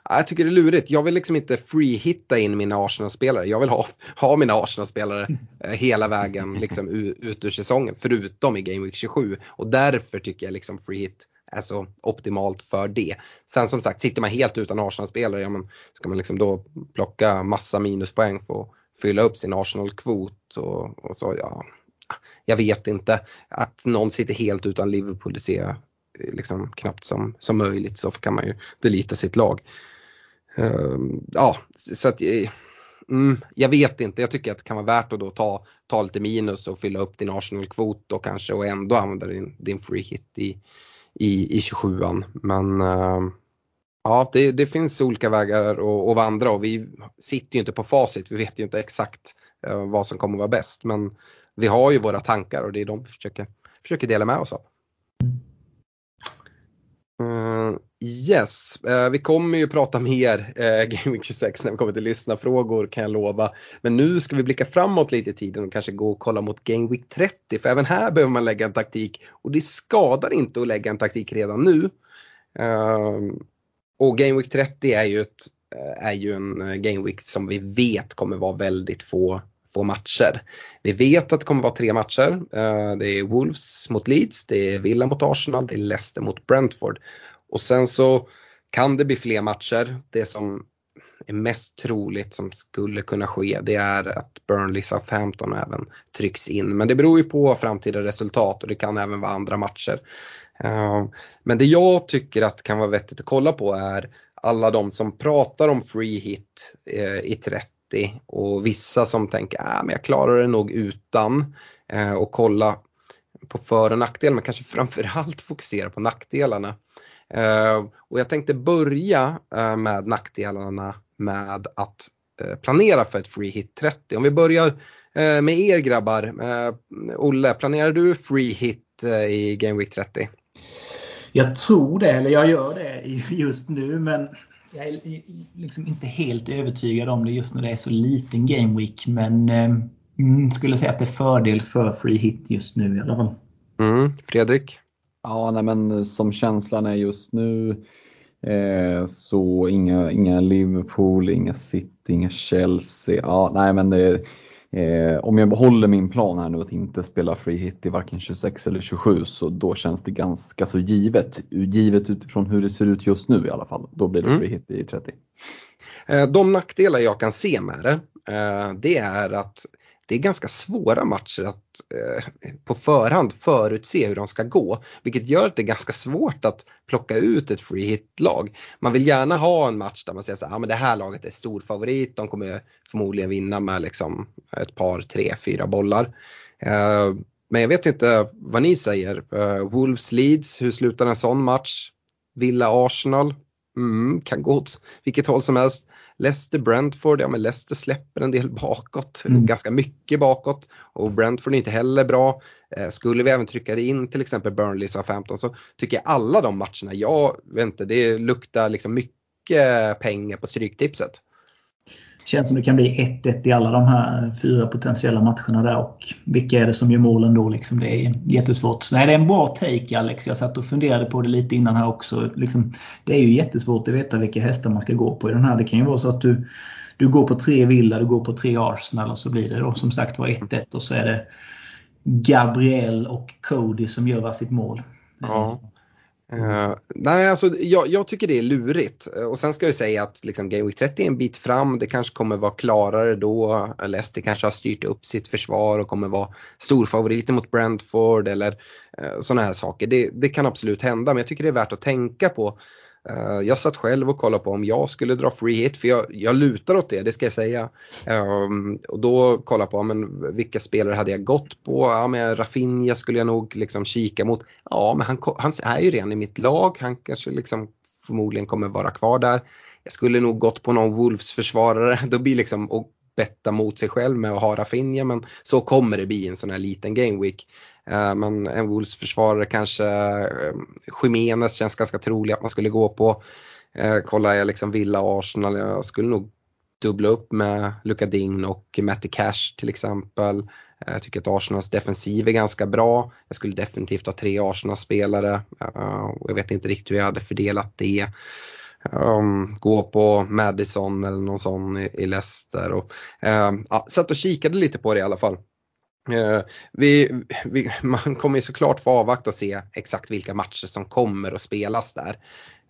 jag tycker det är lurigt. Jag vill liksom inte free-hitta in mina Arsenal-spelare. Jag vill ha, ha mina Arsenal-spelare eh, hela vägen liksom, ut ur säsongen förutom i Game Week 27. Och därför tycker jag liksom free-hit alltså optimalt för det. Sen som sagt, sitter man helt utan Arsenal-spelare, ja, men ska man liksom då plocka massa minuspoäng för att fylla upp sin Arsenal-kvot och, och, så, ja. Jag vet inte. Att någon sitter helt utan Liverpool, det ser jag eh, liksom knappt som, som möjligt. Så kan man ju delita sitt lag. Um, ja, så att eh, mm, jag vet inte. Jag tycker att det kan vara värt att då ta, ta lite minus och fylla upp din Arsenal-kvot och kanske och ändå använda din, din free hit i, i, i 27an. Men uh, ja, det, det, finns olika vägar att, att vandra och vi sitter ju inte på facit. Vi vet ju inte exakt uh, vad som kommer att vara bäst. Men vi har ju våra tankar och det är de vi försöker, försöker dela med oss av. Uh, yes, uh, vi kommer ju prata mer uh, Game Week 26 när vi kommer till lyssnarfrågor kan jag lova. Men nu ska vi blicka framåt lite i tiden och kanske gå och kolla mot Game Week 30 för även här behöver man lägga en taktik och det skadar inte att lägga en taktik redan nu. Uh, och Game Week 30 är ju, ett, eh, är ju en Game Week som vi vet kommer vara väldigt få två matcher. Vi vet att det kommer vara tre matcher. Eh, det är Wolves mot Leeds, det är Villa mot Arsenal, det är Leicester mot Brentford. Och sen så kan det bli fler matcher. Det som är mest troligt som skulle kunna ske det är att Burnley Southampton även trycks in. Men det beror ju på framtida resultat och det kan även vara andra matcher. Eh, men det jag tycker att kan vara vettigt att kolla på är alla de som pratar om free hit eh, i 30 och vissa som tänker att ah, jag klarar det nog utan eh, och kolla på för och nackdelar men kanske framförallt fokusera på nackdelarna. Eh, och jag tänkte börja eh, med nackdelarna med att eh, planera för ett free hit 30. Om vi börjar eh, med er grabbar. Eh, Olle, planerar du free hit i Game Week 30? Jag tror det, eller jag gör det just nu men jag är liksom inte helt övertygad om det just när det är så liten game week. Men mm, skulle säga att det är fördel för free hit just nu i alla fall. Mm. Fredrik? Ja, nej, men som känslan är just nu eh, så inga, inga Liverpool, inga City, inga Chelsea. Ja, nej, men det, Eh, om jag behåller min plan här nu att inte spela free hit i varken 26 eller 27 så då känns det ganska så givet. Givet utifrån hur det ser ut just nu i alla fall. Då blir det mm. free hit i 30. Eh, de nackdelar jag kan se med det det är att det är ganska svåra matcher att eh, på förhand förutse hur de ska gå. Vilket gör att det är ganska svårt att plocka ut ett free hit-lag. Man vill gärna ha en match där man säger att men det här laget är stor favorit, de kommer förmodligen vinna med liksom ett par, tre, fyra bollar. Eh, men jag vet inte vad ni säger. Eh, Wolves Leeds, hur slutar en sån match? Villa Arsenal, mm, kan gå åt vilket håll som helst. Leicester, Brentford, ja men Leicester släpper en del bakåt, mm. ganska mycket bakåt och Brentford är inte heller bra. Eh, skulle vi även trycka in till exempel Burnley 15 så tycker jag alla de matcherna, jag vet inte, det luktar liksom mycket pengar på stryktipset. Känns som det kan bli 1-1 i alla de här fyra potentiella matcherna där och vilka är det som gör målen då? Liksom, det är jättesvårt. Nej, det är en bra take Alex. Jag satt och funderade på det lite innan här också. Liksom, det är ju jättesvårt att veta vilka hästar man ska gå på i den här. Det kan ju vara så att du, du går på tre Villa, du går på tre Arsenal och så blir det då som sagt var 1-1 och så är det Gabriel och Cody som gör varsitt mål. Ja. Uh, nej, alltså jag, jag, tycker det är lurigt eh, och sen ska jag säga att liksom, Game Week 30 är en bit fram. Det kanske kommer vara klarare då. Leicester kanske har styrt upp sitt försvar och kommer vara storfavoriter mot Brentford eller eh, uh, sådana här saker. Det, det, kan absolut hända men jag tycker det är värt att tänka på Uh, jag satt själv och kollade på om jag skulle dra free hit, för jag, jag lutar åt det, det ska jag säga. Um, och då kollade jag på men vilka spelare hade jag gått på? Ja, men Rafinha skulle jag nog liksom kika mot. Ja, men han, han är ju redan i mitt lag, han kanske liksom förmodligen kommer vara kvar där. Jag skulle nog gått på någon Wolves-försvarare, då blir liksom och betta mot sig själv med att ha Rafinha, men så kommer det bli en sån här liten game week. Eh, men en Wolves försvarare kanske, eh, Jiménez känns ganska trolig att man skulle gå på. Eh, Kollar jag liksom Villa och Arsenal, jag skulle nog dubbla upp med Luka Ding och Matty Cash till exempel. Jag tycker att Arsenals defensiv är ganska bra. Jag skulle definitivt ha tre Arsenal-spelare och jag vet inte riktigt hur jag hade fördelat det. Um, gå på Madison eller någon sån i, i Leicester. Och, um, ja, satt och kikade lite på det i alla fall. Uh, vi, vi, man kommer ju såklart få avvakta och se exakt vilka matcher som kommer att spelas där.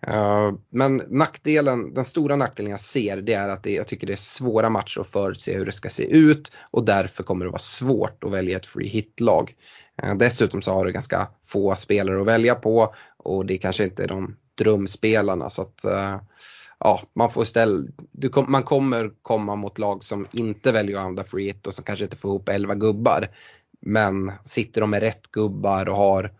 Uh, men nackdelen, den stora nackdelen jag ser det är att det, jag tycker det är svåra matcher att förutse hur det ska se ut och därför kommer det vara svårt att välja ett free hit-lag. Uh, dessutom så har du ganska få spelare att välja på och det kanske inte är de drömspelarna så att ja, man får ställa, kom, man kommer komma mot lag som inte väljer att använda free hit och som kanske inte får ihop 11 gubbar. Men sitter de med rätt gubbar och har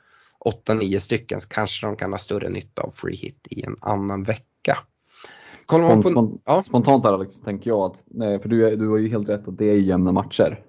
8-9 stycken så kanske de kan ha större nytta av free hit i en annan vecka. Spont, på, ja. Spontant här Alex, tänker jag att, nej, för du, du har ju helt rätt att det är jämna matcher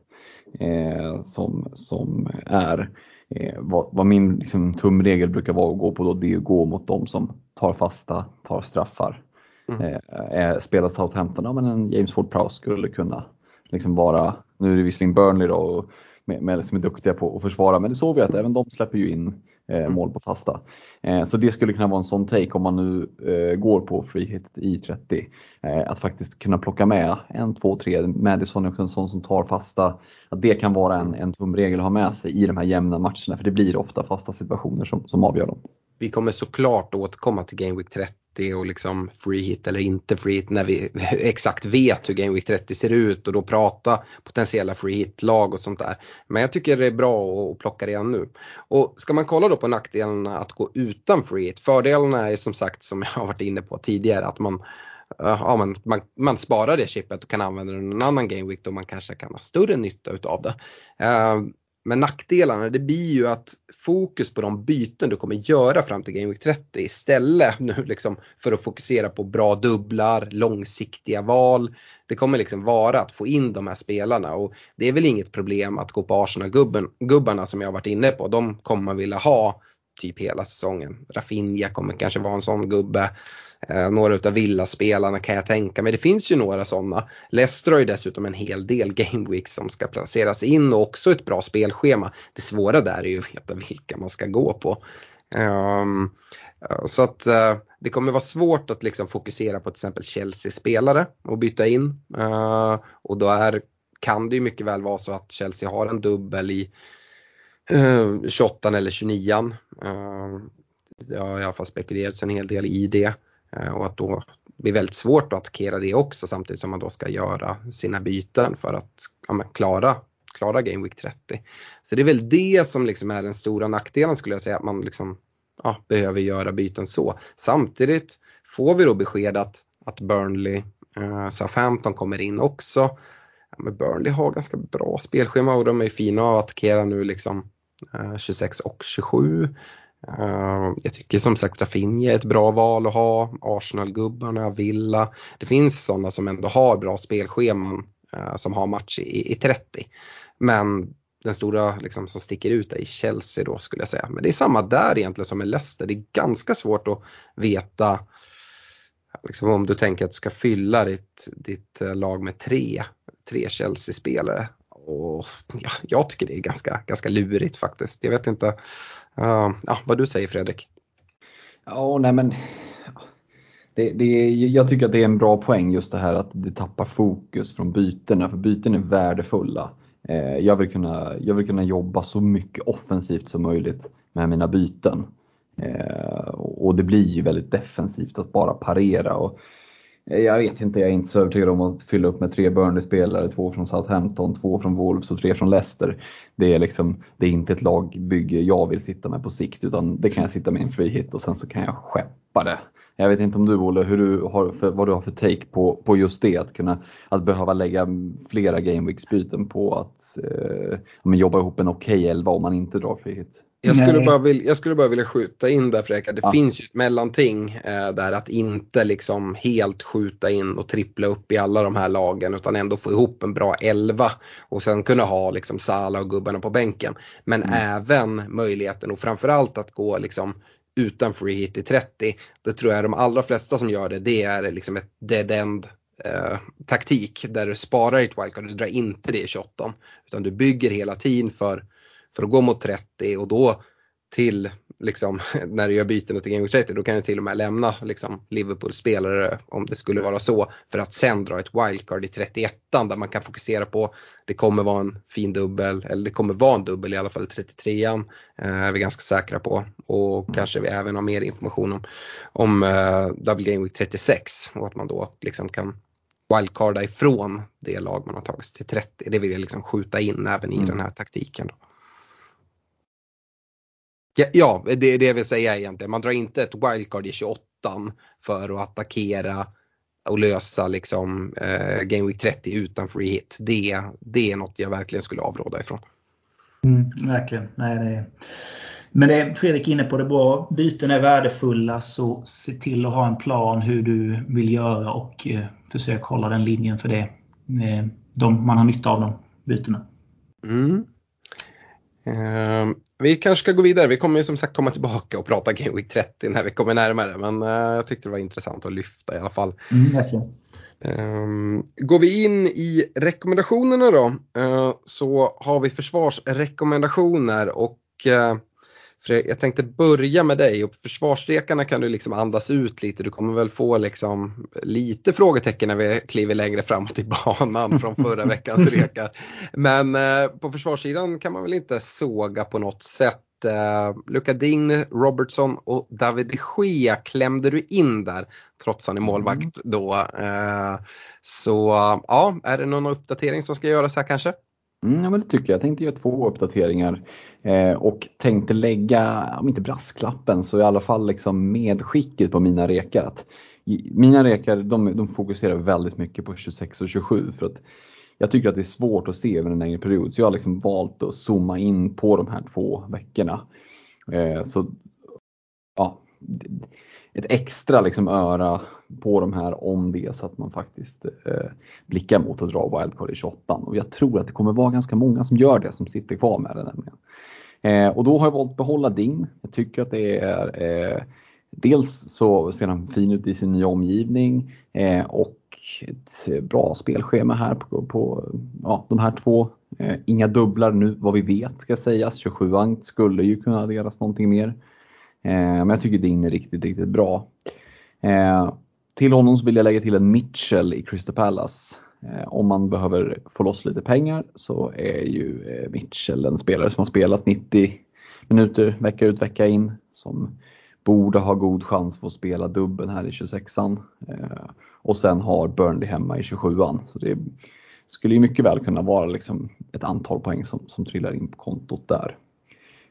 eh, som, som är. Eh, vad, vad, min liksom, tumregel brukar vara att gå på då, det är att gå mot de som tar fasta, tar straffar. Mm. Eh, spelar Southampton, ja, men en James Ford-Prowse skulle kunna liksom vara, nu är det visserligen Burnley då, och med, med, som är duktiga på att försvara, men det såg vi att även de släpper ju in eh, mm. mål på fasta. Eh, så det skulle kunna vara en sån take om man nu eh, går på free hit i 30. Eh, att faktiskt kunna plocka med en, två, tre, Madison och en sån som tar fasta. Att det kan vara en, en tumregel att ha med sig i de här jämna matcherna, för det blir ofta fasta situationer som, som avgör dem. Vi kommer såklart återkomma till Game Week 30 30 och liksom free hit eller inte free hit när vi exakt vet hur Game Week 30 ser ut och då prata potentiella free hit-lag och sånt där. Men jag tycker det är bra att plocka redan nu. Och ska man kolla då på nackdelarna att gå utan free hit, fördelarna är som sagt som jag har varit inne på tidigare att man Eh, ja, man, man, man sparar det chippet och kan använda det någon annan GameWeek då man kanske kan ha större nytta utav det. Eh, men nackdelarna det blir ju att fokus på de byten du kommer göra fram till Game Week 30 istället nu liksom för att fokusera på bra dubblar, långsiktiga val. Det kommer liksom vara att få in de här spelarna och det är väl inget problem att gå på Arsenal-gubbarna som jag har varit inne på. De kommer man vilja ha typ hela säsongen. Rafinha kommer kanske vara en sån gubbe. Eh, några utav villaspelarna kan jag tänka mig. Det finns ju några sådana. Leicester har ju dessutom en hel del Gameweeks som ska placeras in och också ett bra spelschema. Det svåra där är ju att veta vilka man ska gå på. Um, så att uh, det kommer vara svårt att liksom fokusera på till exempel Chelsea-spelare och byta in. Uh, och då är, kan det ju mycket väl vara så att Chelsea har en dubbel i eh, 28 eller 29. eh, det har i alla fall spekulerats en hel del i det. Eh, och att då blir väldigt svårt att attackera det också samtidigt som man då ska göra sina byten för att ja, klara, klara Game Week 30. Så det är väl det som liksom är den stora nackdelen skulle jag säga, att man liksom, ja, behöver göra byten så. Samtidigt får vi då besked att, att Burnley, eh, Southampton kommer in också. Ja, men Burnley har ganska bra spelschema och de är fina att attackera nu liksom Eh, 26 och 27. Eh, jag tycker som sagt Rafinha är ett bra val att ha. Arsenal-gubbarna, Villa. Det finns sådana som ändå har bra spelscheman eh, som har match i, i 30. Men den stora liksom, som sticker ut är i Chelsea då skulle jag säga. Men det är samma där egentligen som med Leicester. Det är ganska svårt att veta liksom, om du tänker att du ska fylla ditt, ditt lag med tre, tre Chelsea-spelare. Och, ja, jag tycker det är ganska, ganska lurigt faktiskt. Jag vet inte uh, ja, vad du säger Fredrik. Ja, nej men det, det, jag tycker att det är en bra poäng just det här att det tappar fokus från bytena, för byten är värdefulla. Eh, jag, vill kunna, jag vill kunna jobba så mycket offensivt som möjligt med mina byten. Eh, och det blir ju väldigt defensivt att bara parera. Och jag vet inte, jag är inte så övertygad om att fylla upp med tre Burnley-spelare, två från Southampton, två från Wolves och tre från Leicester. Det är, liksom, det är inte ett lagbygge jag vill sitta med på sikt utan det kan jag sitta med i en free hit och sen så kan jag skeppa det. Jag vet inte om du Olle, hur du har för, vad du har för take på, på just det, att kunna att behöva lägga flera gameweeks-byten på att eh, jobba ihop en okej okay elva om man inte drar free hit. Jag skulle, bara vilja, jag skulle bara vilja skjuta in där Fredrik, det ja. finns ju ett mellanting eh, där att inte liksom helt skjuta in och trippla upp i alla de här lagen utan ändå få ihop en bra elva och sen kunna ha liksom Sala och gubbarna på bänken. Men mm. även möjligheten och framförallt att gå liksom utan free hit i 30. Det tror jag de allra flesta som gör det, det är liksom ett dead end eh, taktik där du sparar ditt wildcard, du drar inte det i 28 utan du bygger hela tiden för för att gå mot 30 och då till liksom, när du gör byten till Game 30 då kan du till och med lämna liksom, Liverpool-spelare om det skulle vara så för att sen dra ett wildcard i 31 där man kan fokusera på det kommer vara en fin dubbel eller det kommer vara en dubbel i alla fall i 33an eh, är vi ganska säkra på och mm. kanske vi även har mer information om, om uh, Double Game Week 36 och att man då liksom kan wildcarda ifrån det lag man har tagit sig till 30. Det vill jag liksom skjuta in även i mm. den här taktiken. Då. Ja, ja, det är det jag vill säga egentligen. Man drar inte ett wildcard i 28 för att attackera och lösa liksom eh, Game Week 30 utan free hit. Det, det är något jag verkligen skulle avråda ifrån. Mm, verkligen. Nej, det är... Men det Fredrik är inne på det bra. Byten är värdefulla så se till att ha en plan hur du vill göra och eh, försök hålla den linjen för det. Eh, de, man har nytta av de bytena. Mm. Eh, vi kanske ska gå vidare. Vi kommer ju som sagt komma tillbaka och prata Game Week 30 när vi kommer närmare. Men eh, jag tyckte det var intressant att lyfta i alla fall. Mm, eh, går vi in i rekommendationerna då eh, så har vi försvarsrekommendationer och eh, för jag tänkte börja med dig och försvarsrekarna kan du liksom andas ut lite. Du kommer väl få liksom lite frågetecken när vi kliver längre framåt i banan från förra veckans rekar. Men eh, på försvarssidan kan man väl inte såga på något sätt. Eh, Luka Ding, Robertson och David de Gea klämde du in där trots han är målvakt mm. då. Eh, så ja, är det någon uppdatering som ska göras här kanske? Mm, ja, men det tycker jag. Jag tänkte göra två uppdateringar eh, och tänkte lägga, om inte brasklappen, så i alla fall liksom medskicket på mina rekar. Att mina rekar de, de fokuserar väldigt mycket på 26 och 27 för att jag tycker att det är svårt att se över en längre period. Så jag har liksom valt att zooma in på de här två veckorna. Eh, så ja, ett extra liksom öra på de här om det är så att man faktiskt eh, blickar mot att dra wildcard i 28 och jag tror att det kommer vara ganska många som gör det som sitter kvar med det nämligen. Eh, och då har jag valt att behålla din. Jag tycker att det är eh, dels så ser han fin ut i sin nya omgivning eh, och ett bra spelschema här på, på ja, de här två. Eh, inga dubblar nu vad vi vet ska sägas. 27 skulle ju kunna adderas någonting mer. Eh, men jag tycker din är riktigt, riktigt bra. Eh, till honom så vill jag lägga till en Mitchell i Crystal Palace. Eh, om man behöver få loss lite pengar så är ju eh, Mitchell en spelare som har spelat 90 minuter vecka ut vecka in. Som borde ha god chans för att spela dubben här i 26an. Eh, och sen har Burnley hemma i 27an. Så det skulle ju mycket väl kunna vara liksom ett antal poäng som, som trillar in på kontot där.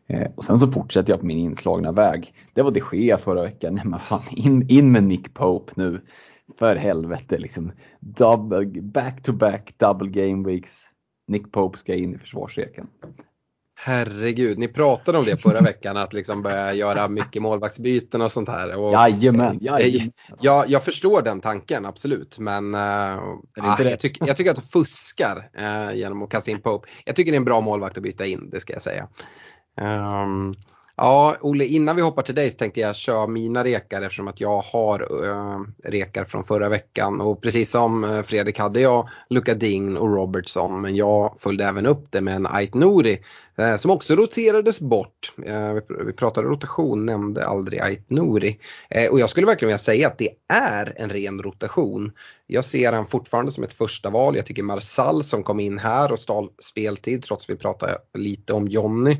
Eh, och sen så fortsätter jag på min inslagna väg. Det var det sker förra veckan. Nej, men fan, in, in med Nick Pope nu. För helvete liksom. Double, back to back double game weeks. Nick Pope ska in i försvarsreken. Herregud, ni pratade om det förra veckan att liksom börja göra mycket målvaktsbyten och sånt här. Och, jajamän, jajamän. Jag, jag förstår den tanken absolut men äh, jag, tycker, jag tycker att de fuskar äh, genom att kasta in Pope. Jag tycker det är en bra målvakt att byta in, det ska jag säga. Um, Ja, Olle, innan vi hoppar till dig så tänkte jag köra mina rekar eftersom att jag har uh, rekar från förra veckan. Och precis som eh, Fredrik hade jag Luka Ding och Robertson men jag följde även upp det med en Ait Nouri Eh, som också roterades bort. Eh, vi pratade rotation, nämnde aldrig Ait Nouri. Eh, och jag skulle verkligen vilja säga att det är en ren rotation. Jag ser han fortfarande som ett första val. Jag tycker Marsall som kom in här och stal speltid trots att vi pratade lite om Jonny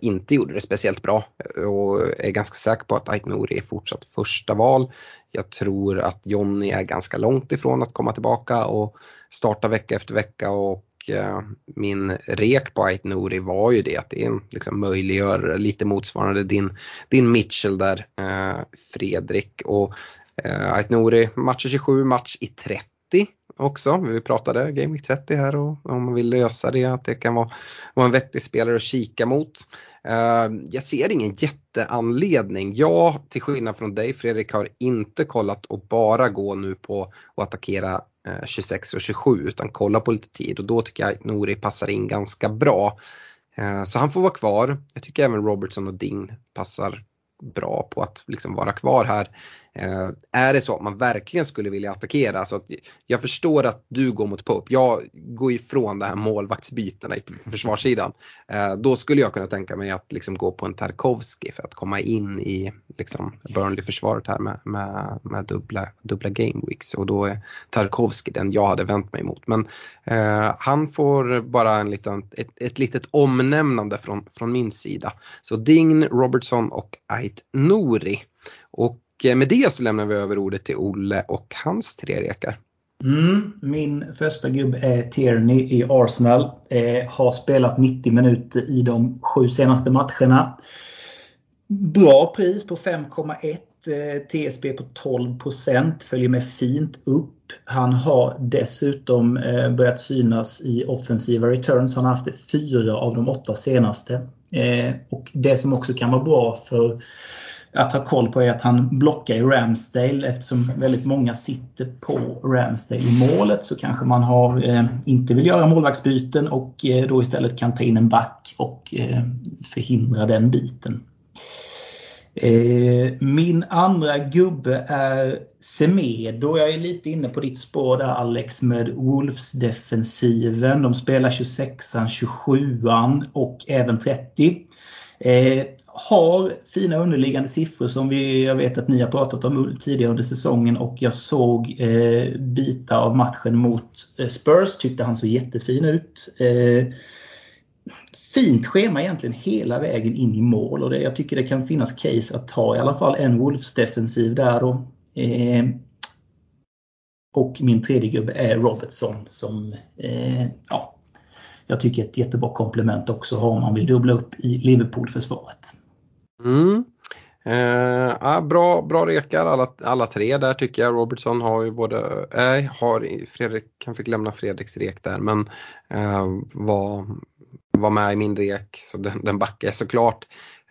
inte gjorde det speciellt bra och är ganska säker på att Ait Nouri är fortsatt första val. Jag tror att Jonny är ganska långt ifrån att komma tillbaka och starta vecka efter vecka och Eh, min rek på Ait Nouri var ju det att det är liksom möjliggör lite motsvarande din, din Mitchell där eh, Fredrik och eh, Ait Nouri match 27, match i 30 också. Vi pratade Game Week 30 här och om man vill lösa det att det kan vara, vara en vettig spelare att kika mot. Eh, jag ser ingen jätteanledning. Jag, till skillnad från dig Fredrik, har inte kollat och bara gå nu på att attackera Eh, 26 och 27 utan kolla på lite tid och då tycker jag att Nouri passar in ganska bra. Eh, så han får vara kvar. Jag tycker även Robertson och Ding passar bra på att liksom vara kvar här. Eh, är det så att man verkligen skulle vilja attackera, så att jag förstår att du går mot Pope, jag går ifrån de här målvaktsbytena i försvarssidan. Eh, då skulle jag kunna tänka mig att liksom gå på en Tarkovski för att komma in i liksom Burnley-försvaret här med, med, med, dubbla, dubbla game weeks och då är Tarkovski den jag hade vänt mig mot. Men eh, han får bara en liten, ett, ett litet omnämnande från, från min sida. Så Ding, Robertson och Ait Nouri. Och Eh, med det så lämnar vi över ordet till Olle och hans tre rekar. Mm, min första gubbe är Tierney i Arsenal. Eh, har spelat 90 minuter i de sju senaste matcherna. Bra pris på 5,1. Eh, TSB på 12% följer med fint upp. Han har dessutom eh, börjat synas i offensiva returns. Han har haft fyra av de åtta senaste. Eh, och Det som också kan vara bra för att ha koll på är att han blockar i Ramsdale eftersom väldigt många sitter på Ramsdale i målet så kanske man har, eh, inte vill göra målvaktsbyten och eh, då istället kan ta in en back och eh, förhindra den biten. Eh, min andra gubbe är Semedo. Jag är lite inne på ditt spår där Alex med Wolves-defensiven. De spelar 26an, 27an och även 30. Har fina underliggande siffror som vi, jag vet att ni har pratat om tidigare under säsongen och jag såg eh, bitar av matchen mot eh, Spurs. Tyckte han såg jättefin ut. Eh, fint schema egentligen hela vägen in i mål och det, jag tycker det kan finnas case att ha i alla fall en Wolves defensiv där. Då. Eh, och min tredje gubbe är Robertson som eh, ja, jag tycker är ett jättebra komplement också om man vill dubbla upp i Liverpool-försvaret. Mm. Eh, ja, bra, bra rekar alla, alla tre där tycker jag. Robertson har ju både, nej, eh, har, Fredrik, han fick lämna Fredriks rek där men eh, var, var med i min rek så den, den backar jag såklart.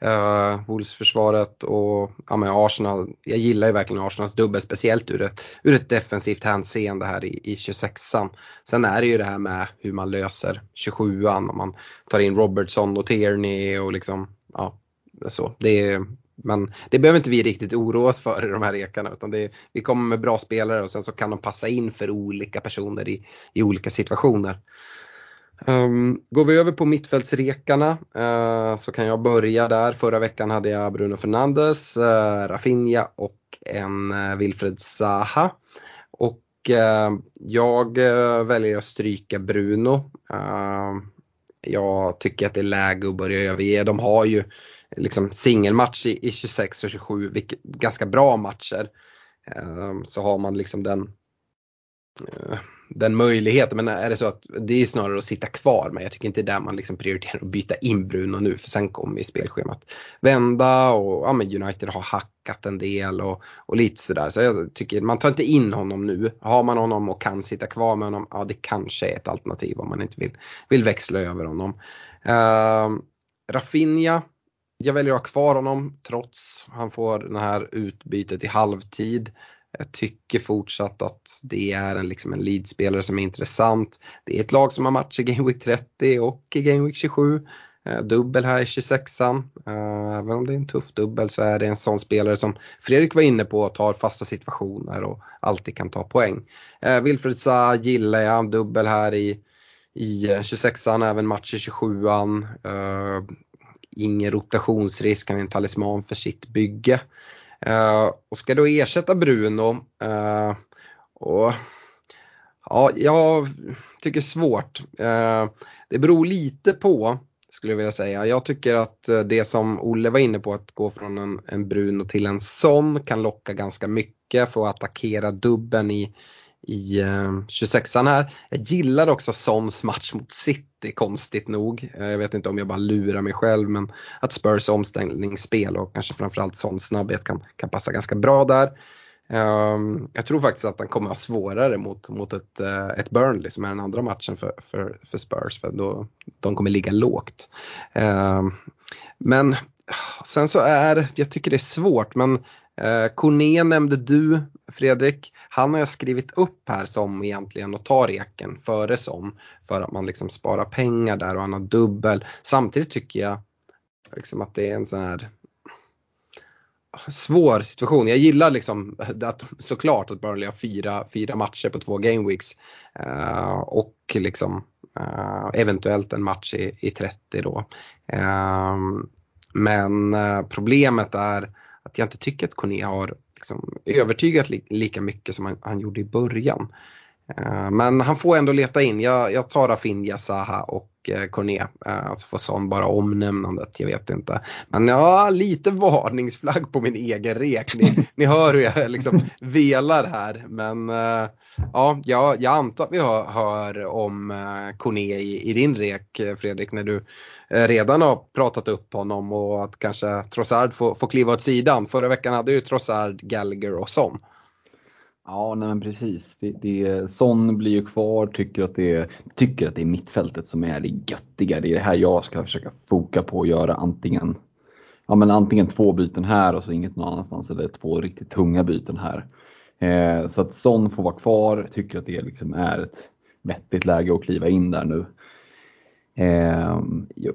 Uh, Wolves-försvaret och ja, men Arsenal. Jag gillar ju verkligen Arsenals dubbel, speciellt ur ett, ur ett defensivt hänseende här i, i 26an. Sen är det ju det här med hur man löser 27an om man tar in Robertson och Tierney och liksom, ja, så. Det är, men det behöver inte vi riktigt oroa oss för i de här rekarna utan det, vi kommer med bra spelare och sen så kan de passa in för olika personer i, i olika situationer. Um, går vi över på mittfältsrekarna uh, så kan jag börja där. Förra veckan hade jag Bruno Fernandes, uh, Rafinha och en uh, Wilfred Zaha. Och jag väljer att stryka Bruno. Ehm, jag tycker att det är läge att börja överge. De har ju liksom singelmatch i, i 26 och 27, vilket, ganska bra matcher. Ehm, så har man liksom den eh, den möjligheten. Men är det så att det är snarare att sitta kvar men jag tycker inte det är där man liksom prioriterar att byta in Bruno nu för sen kommer ju spelschemat vända och ja, men United har hackat en del och, och lite sådär. Så jag tycker man tar inte in honom nu. Har man honom och kan sitta kvar med honom, ja det kanske är ett alternativ om man inte vill, vill växla över honom. Uh, Rafinha, jag väljer att ha kvar honom trots han får det här utbytet i halvtid. Jag tycker fortsatt att det är en, liksom en leadspelare som är intressant. Det är ett lag som har match i Game Week 30 och i Game Week 27. Eh, dubbel här i 26an. Eh, även om det är en tuff dubbel så är det en sån spelare som Fredrik var inne på tar fasta situationer och alltid kan ta poäng. Eh, Wilfred Zaha gillar jag, dubbel här i, i 26an, även match i 27an. Ingen rotationsrisk, han är en talisman för sitt bygge. Uh, och ska då ersätta Bruno. Uh, och, ja, jag tycker svårt. Uh, det beror lite på skulle jag vilja säga. Jag tycker att det som Olle var inne på att gå från en, en Bruno till en Son kan locka ganska mycket för att attackera dubben i, i eh, 26an här. Jag gillar också Sons match mot City konstigt nog. Eh, jag vet inte om jag bara lurar mig själv men att Spurs omställningsspel och kanske framförallt Sons snabbhet kan, kan passa ganska bra där. Ehm, jag tror faktiskt att han kommer ha svårare mot, mot ett, eh, ett Burnley som är den andra matchen för, för, för Spurs för då, de kommer ligga lågt. Ehm, men sen så är, jag tycker det är svårt men Eh, Corné nämnde du Fredrik han har jag skrivit upp här som egentligen att ta reken före som för att man liksom sparar pengar där och han har dubbel. Samtidigt tycker jag liksom att det är en sån här svår situation. Jag gillar liksom att, såklart att Burnley har fyra, fyra matcher på två gameweeks uh, eh, och liksom uh, eventuellt en match i, i 30 då. Uh, men problemet är att jag inte tycker att Kone har liksom övertygat li lika mycket som han, han gjorde i början. Uh, men han får ändå leta in. Jag, jag tar Rafinha, Zaha och Corné. Uh, så får Son bara omnämnandet, jag vet inte. Men ja, lite varningsflagg på min egen rek. Ni, ni hör hur jag liksom velar här. Men uh, ja, jag, jag antar att vi hör, hör om Corné i, i, din rek Fredrik när du redan har pratat upp honom och att kanske Trossard får, får kliva åt sidan. Förra veckan hade ju Trossard, Gallagher och Son. Ja, nej men precis. Det, det, Son blir ju kvar, tycker att, det, tycker att det är mittfältet som är det göttiga. Det är det här jag ska försöka foka på att göra antingen, ja, men antingen två byten här och så inget någon annanstans eller två riktigt tunga byten här. Eh, så att Son får vara kvar, tycker att det liksom är ett vettigt läge att kliva in där nu. Eh,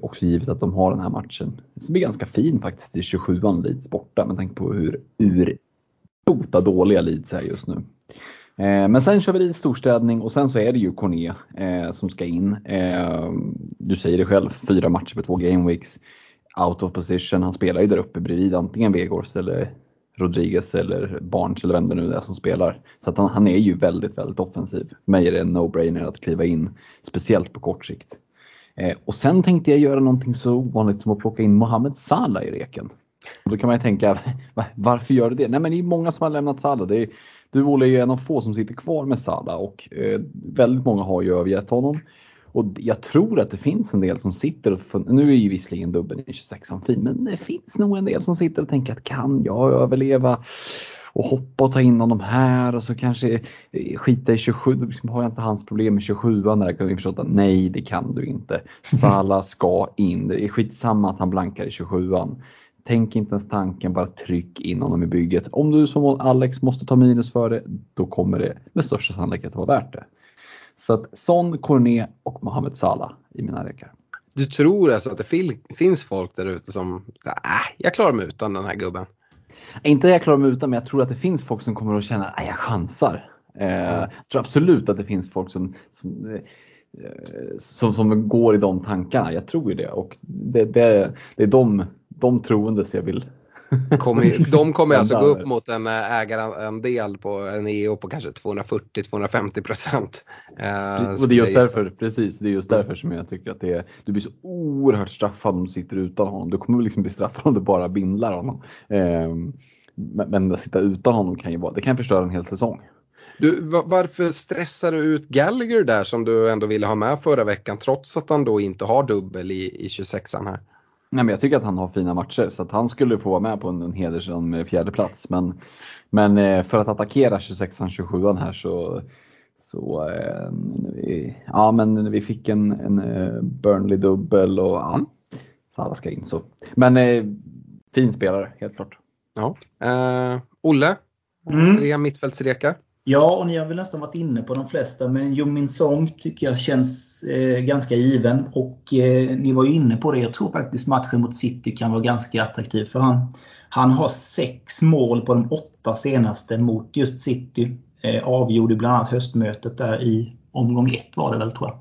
också givet att de har den här matchen som är ganska fin faktiskt i 27an Leeds borta med tanke på hur ur bota dåliga Leeds här just nu. Eh, men sen kör vi lite storstädning och sen så är det ju Corné eh, som ska in. Eh, du säger det själv, fyra matcher på två gameweeks. Out of position, han spelar ju där uppe bredvid antingen Vegors eller Rodriguez eller Barnes eller vem det nu är som spelar. Så att han, han är ju väldigt, väldigt offensiv. För mig är det en no-brainer att kliva in, speciellt på kort sikt. Eh, och sen tänkte jag göra någonting så ovanligt som att plocka in Mohamed Salah i reken. Då kan man ju tänka, varför gör du det? Nej men det är många som har lämnat Salah. Det är, du Olle är ju en av få som sitter kvar med Salah och eh, väldigt många har ju övergett honom. Och jag tror att det finns en del som sitter och nu är ju visserligen dubbeln i 26 fin, men det finns nog en del som sitter och tänker att kan jag överleva och hoppa och ta in honom här och så kanske eh, skita i 27, då liksom har jag inte hans problem med 27 an där kan vi förstå att nej det kan du inte. Salah ska in, det är skitsamma att han blankar i 27 an Tänk inte ens tanken, bara tryck in honom i bygget. Om du som Alex måste ta minus för det, då kommer det med största sannolikhet att vara värt det. Så att Son, Corné och Mohamed Salah i mina rekar. Du tror alltså att det finns folk där ute som, äh, jag klarar mig utan den här gubben? Inte jag klarar mig utan, men jag tror att det finns folk som kommer att känna, att äh, jag chansar. Eh, jag tror absolut att det finns folk som, som eh, som, som går i de tankarna. Jag tror ju det och det, det, det är de, de troendes jag vill kommer, de kommer alltså gå upp mot en äh, ägarandel på en EO på kanske 240-250 procent. Eh, och det är just därför, precis, det är just därför som jag tycker att det är, du blir så oerhört straffad om du sitter utan honom. Du kommer liksom bli straffad om du bara bindlar honom. Ehm, men, att sitta utan honom kan ju vara, det kan förstöra en hel säsong. Du, va- varför stressar du ut Gallagher där som du ändå ville ha med förra veckan trots att han då inte har dubbel i, i 26an här? Nej, men jag tycker att han har fina matcher så att han skulle få vara med på en, en hedersam fjärde plats. Men, men eh, för att attackera 26an 27an här så, så eh, ja, men vi fick en, en eh, Burnley dubbel och ja, så alla ska in. Så. Men fin spelare helt klart. Ja. Eh, Olle, Mm. tre mittfältsrekar. Ja, och ni har väl nästan varit inne på de flesta, men Min Song tycker jag känns eh, ganska given. Och eh, ni var ju inne på det, jag tror faktiskt matchen mot City kan vara ganska attraktiv för han. Han har sex mål på de åtta senaste mot just City. Eh, avgjorde bland annat höstmötet där i omgång ett var det väl tror jag.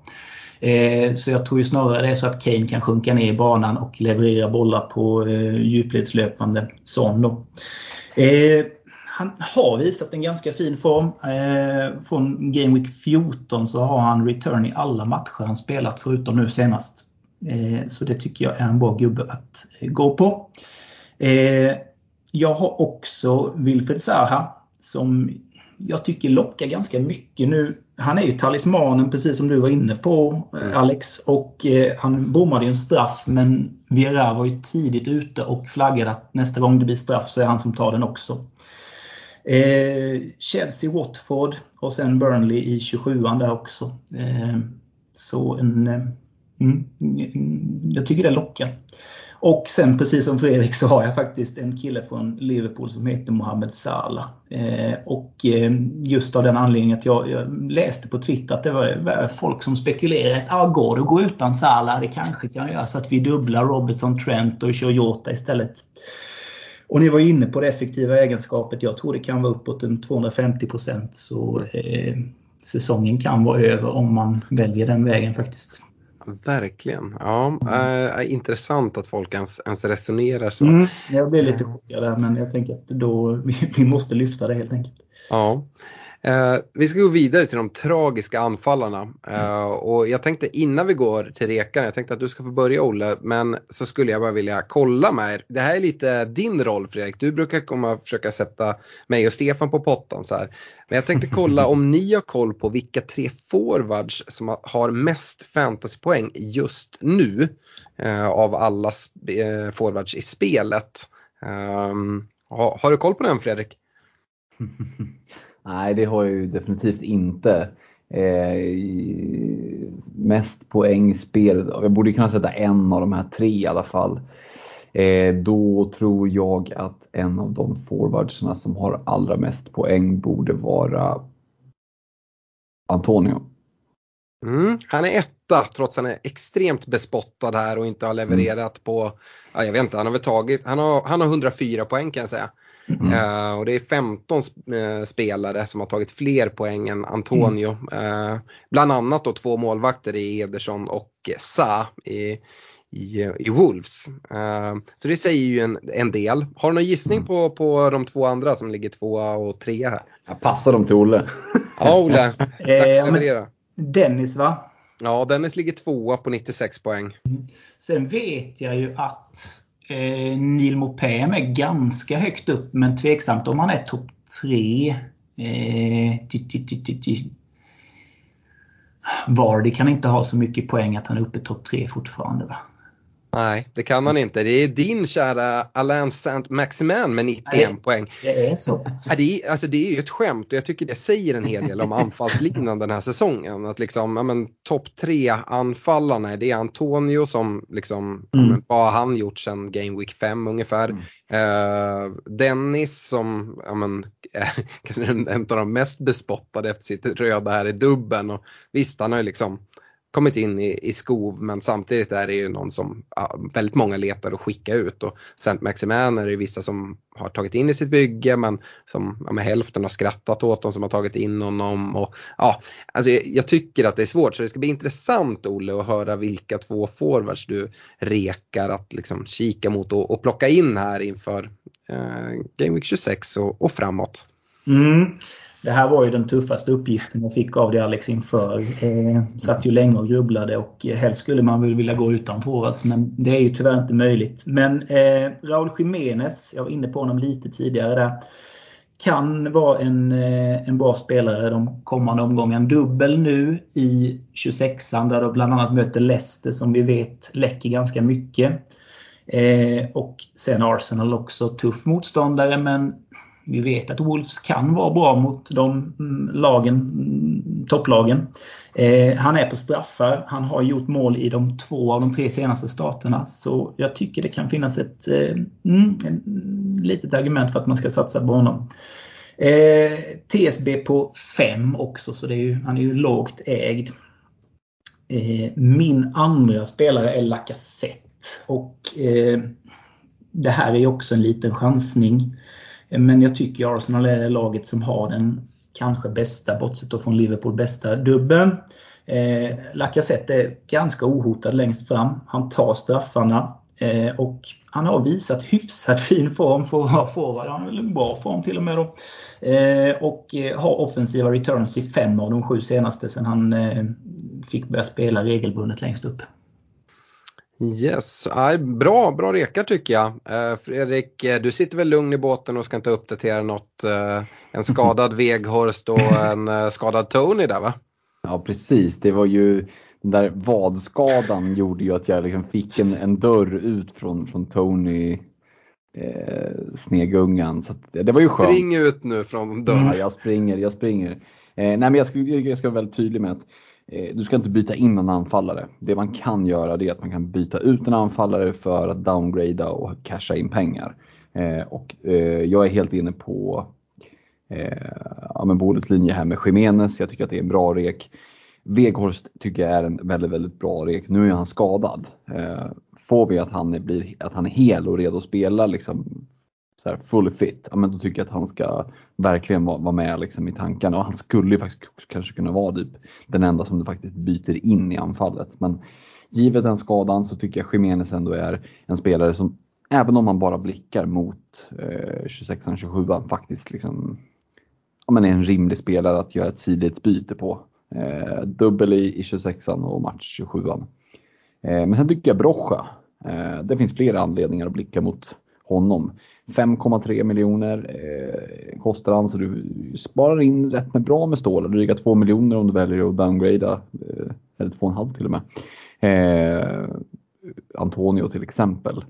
Eh, så jag tror ju snarare det är så att Kane kan sjunka ner i banan och leverera bollar på eh, djupledslöpande Son. Eh, han har visat en ganska fin form. Eh, från Game Week 14 så har han return i alla matcher han spelat förutom nu senast. Eh, så det tycker jag är en bra gubbe att eh, gå på. Eh, jag har också Wilfred Zaha som jag tycker lockar ganska mycket nu. Han är ju talismanen precis som du var inne på eh, Alex. Och eh, han bommade ju en straff men Vera var ju tidigt ute och flaggade att nästa gång det blir straff så är han som tar den också. Eh, Chelsea, Watford och sen Burnley i 27an där också. Eh, så en, eh, mm, mm, jag tycker det lockar. Och sen precis som Fredrik så har jag faktiskt en kille från Liverpool som heter Mohamed Salah. Eh, och eh, just av den anledningen att jag, jag läste på Twitter att det var, var folk som spekulerade att ah, går det att gå utan Salah? Det kanske kan göra så att vi dubblar Robertson Trent och kör Jota istället. Och ni var inne på det effektiva egenskapet. Jag tror det kan vara uppåt en 250% så eh, säsongen kan vara över om man väljer den vägen faktiskt. Verkligen. Ja, eh, intressant att folk ens, ens resonerar så. Mm, jag blev lite chockad där men jag tänker att då, vi, vi måste lyfta det helt enkelt. Ja. Eh, vi ska gå vidare till de tragiska anfallarna. Eh, och jag tänkte innan vi går till rekan, jag tänkte att du ska få börja Olle, men så skulle jag bara vilja kolla med er. Det här är lite din roll Fredrik, du brukar komma och försöka sätta mig och Stefan på pottan så här. Men jag tänkte kolla om ni har koll på vilka tre forwards som har- mest fantasypoäng just nu eh, av alla eh, forwards i spelet. Ehm, um, har, har du koll på den Fredrik? Nej, det har jag ju definitivt inte. Eh, mest poäng i spelet. Jag borde kunna sätta en av de här tre i alla fall. Eh, då tror jag att en av de forwardsarna som har allra mest poäng borde vara Antonio. Mm, han är etta trots att han är extremt bespottad här och inte har levererat på, ja, jag vet inte, han har väl tagit, han har, han har 104 poäng kan jag säga. Eh, och det är 15 sp- eh, spelare som har tagit fler poäng än Antonio. Eh, bland annat då två målvakter i Ederson och Sa i, i, i Wolves. Så det säger ju en, en del. Har du någon gissning på, på de två andra som ligger tvåa och trea här? Jag passar dem till Olle. Ja Olle, dags att leverera. Dennis va? Ja, Dennis ligger tvåa på 96 poäng. Sen vet jag ju att eh, Neil Mopem är ganska högt upp men tveksamt om han är topp 3. Eh. Vardy kan inte ha så mycket poäng att han är uppe i topp 3 fortfarande va? Nej, det kan han inte. Det är din kära Alain Saint-Maximin med 91 Nej. poäng. Det är så. Det, är, alltså det är ju ett skämt och jag tycker det säger en hel del om anfallslinan den här säsongen. Att liksom, ja, men topp tre anfallarna, det är Antonio som liksom, Mm. men, vad har han gjort sedan Game Week 5 ungefär. Eh, Dennis som ja, men, är en av de mest bespottade efter sitt röda här i dubben. Och visst, han har ju liksom kommit in i, i skov men samtidigt är det ju någon som ja, väldigt många letar att skicka ut och Saint Maximan är det vissa som har tagit in i sitt bygge men som ja, med hälften har skrattat åt dem som har tagit in honom. Och, ja, alltså jag, jag, tycker att det är svårt så det ska bli intressant Olle att höra vilka två forwards du rekar att liksom kika mot och, och plocka in här inför eh, Game Week 26 och, och framåt. Mm. Det här var ju den tuffaste uppgiften jag fick av dig Alex inför. Eh, satt ju länge och grubblade och helst skulle man väl vilja gå utan forwards men det är ju tyvärr inte möjligt. Men eh, Raúl Jiménez, jag var inne på honom lite tidigare där, kan vara en, eh, en bra spelare de kommande omgången. Dubbel nu i 26an där de bland annat möter Leicester som vi vet läcker ganska mycket. Eh, och sen Arsenal också tuff motståndare men vi vet att Wolves kan vara bra mot de mm, lagen, mm, topplagen. Eh, han är på straffar. Han har gjort mål i de två av de tre senaste starterna. Så jag tycker det kan finnas ett eh, mm, litet argument för att man ska satsa på honom. Eh, TSB på 5 också, så det är ju, han är ju lågt ägd. Eh, min andra spelare är Lacazette. Och eh, det här är också en liten chansning. Men jag tycker Arsenal är det laget som har den kanske bästa, bortsett då från Liverpool, bästa dubben. Eh, Lacazette är ganska ohotad längst fram. Han tar straffarna eh, och han har visat hyfsat fin form för att vara forward. Han har väl en bra form till och med då. Eh, och eh, har offensiva returns i fem av de sju senaste sedan han eh, fick börja spela regelbundet längst upp. Yes, bra, bra rekar tycker jag. Eh, Fredrik, eh, du sitter väl lugn i båten och ska inte uppdatera något, eh, en skadad Veghorst och en skadad Tony där va? Ja precis, det var ju den där vadskadan gjorde ju att jag liksom fick en, en dörr ut från, från Tony eh, Snegungan. Så det var ju skönt. Spring ut nu från dörren. Ja, jag springer, jag springer. Nej men jag ska, jag ska vara väldigt tydlig med att Eh, du ska inte byta in en anfallare. Det man kan göra det är att man kan byta ut en anfallare för att downgrada och casha in pengar. Eh, och eh, jag är helt inne på ja, men Bådets linje här med Jimenez. Jag tycker att det är en bra rek. Weghorst tycker jag är en väldigt, väldigt bra rek. Nu är han skadad. Får vi att han är, blir, att han är hel och redo att spela liksom så här fully fit, ja, men då tycker jag att han ska verkligen vara, vara med liksom i tankarna. Och han skulle ju faktiskt kanske kunna vara typ den enda som du faktiskt byter in i anfallet. Men givet den skadan så tycker jag Jiménez ändå är en spelare som, även om man bara blickar mot eh, 26-27 faktiskt liksom, ja, men är en rimlig spelare att göra ett sidledsbyte på. Eh, dubbel i, i 26an och match 27an. Eh, men sen tycker jag Brocha, eh, det finns flera anledningar att blicka mot honom. 5,3 miljoner eh, kostar han så du sparar in rätt med bra med stålar. Dryga 2 miljoner om du väljer att downgrada, eh, eller 2,5 till och med. Eh, Antonio till exempel.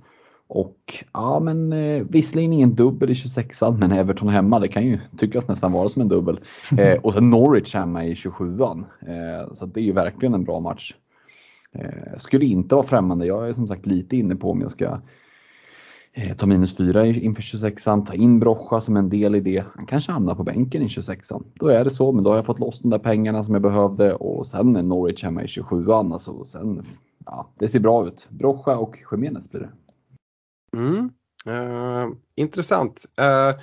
Och ja men eh, visserligen ingen dubbel i 26an men Everton hemma det kan ju tyckas nästan vara som en dubbel. Eh, och sen Norwich hemma i 27an. Eh, så det är ju verkligen en bra match. Eh, skulle inte vara främmande. Jag är som sagt lite inne på om jag ska Eh, Eh, ta minus 4 inför 26an, ta in Brocha som en del i det. Han kanske hamnar på bänken i 26an. Då är det så, men då har jag fått loss de där pengarna som jag behövde och sen är Norwich hemma i 27an. Alltså, sen, ja, det ser bra ut. Brocha och Jiménez blir det. Mm. Uh, intressant. Uh,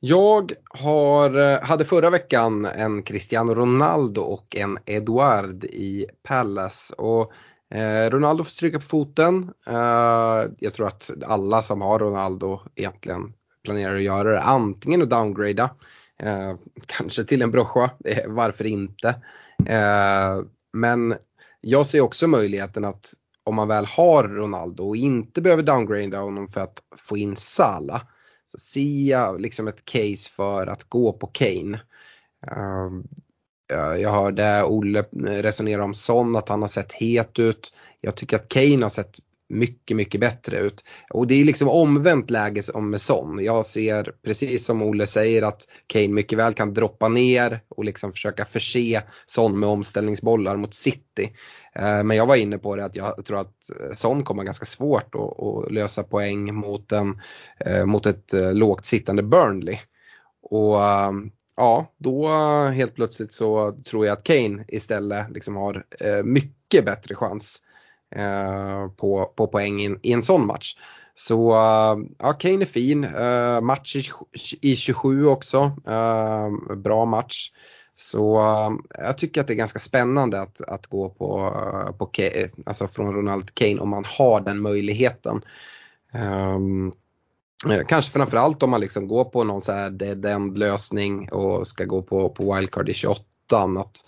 jag har, hade förra veckan en Cristiano Ronaldo och en Eduard i Palace. Och Eh, Ronaldo får stryka på foten. Eh, jag tror att alla som har Ronaldo egentligen planerar att göra det. Antingen att downgrada, eh, kanske till en broschua, eh, varför inte. Eh, men jag ser också möjligheten att om man väl har Ronaldo och inte behöver downgrada honom för att få in Sala så ser jag liksom ett case för att gå på Kane. Eh, Eh, jag hörde Olle resonera om Son, att han har sett het ut. Jag tycker att Kane har sett mycket, mycket bättre ut. Och det är liksom omvänt läge som med Son. Jag ser precis som Olle säger att Kane mycket väl kan droppa ner och liksom försöka förse Son med omställningsbollar mot City. Eh, men jag var inne på det att jag tror att eh, Son kommer ganska svårt att, lösa poäng mot, en, mot ett lågt sittande Burnley. Och ehm, ja, då eh, helt plötsligt så tror jag att Kane istället liksom har eh, mycket bättre chans eh, på, på poäng i, i en sån match. Så eh, ja, Kane är fin. Uh, match i, i 27 också. Uh, bra match. Så uh, jag tycker att det är ganska spännande att, att gå på, på alltså från Ronald Kane om man har den möjligheten. Um, Eh, kanske framförallt om man liksom går på någon så här dead end lösning och ska gå på, på wildcard i 28 att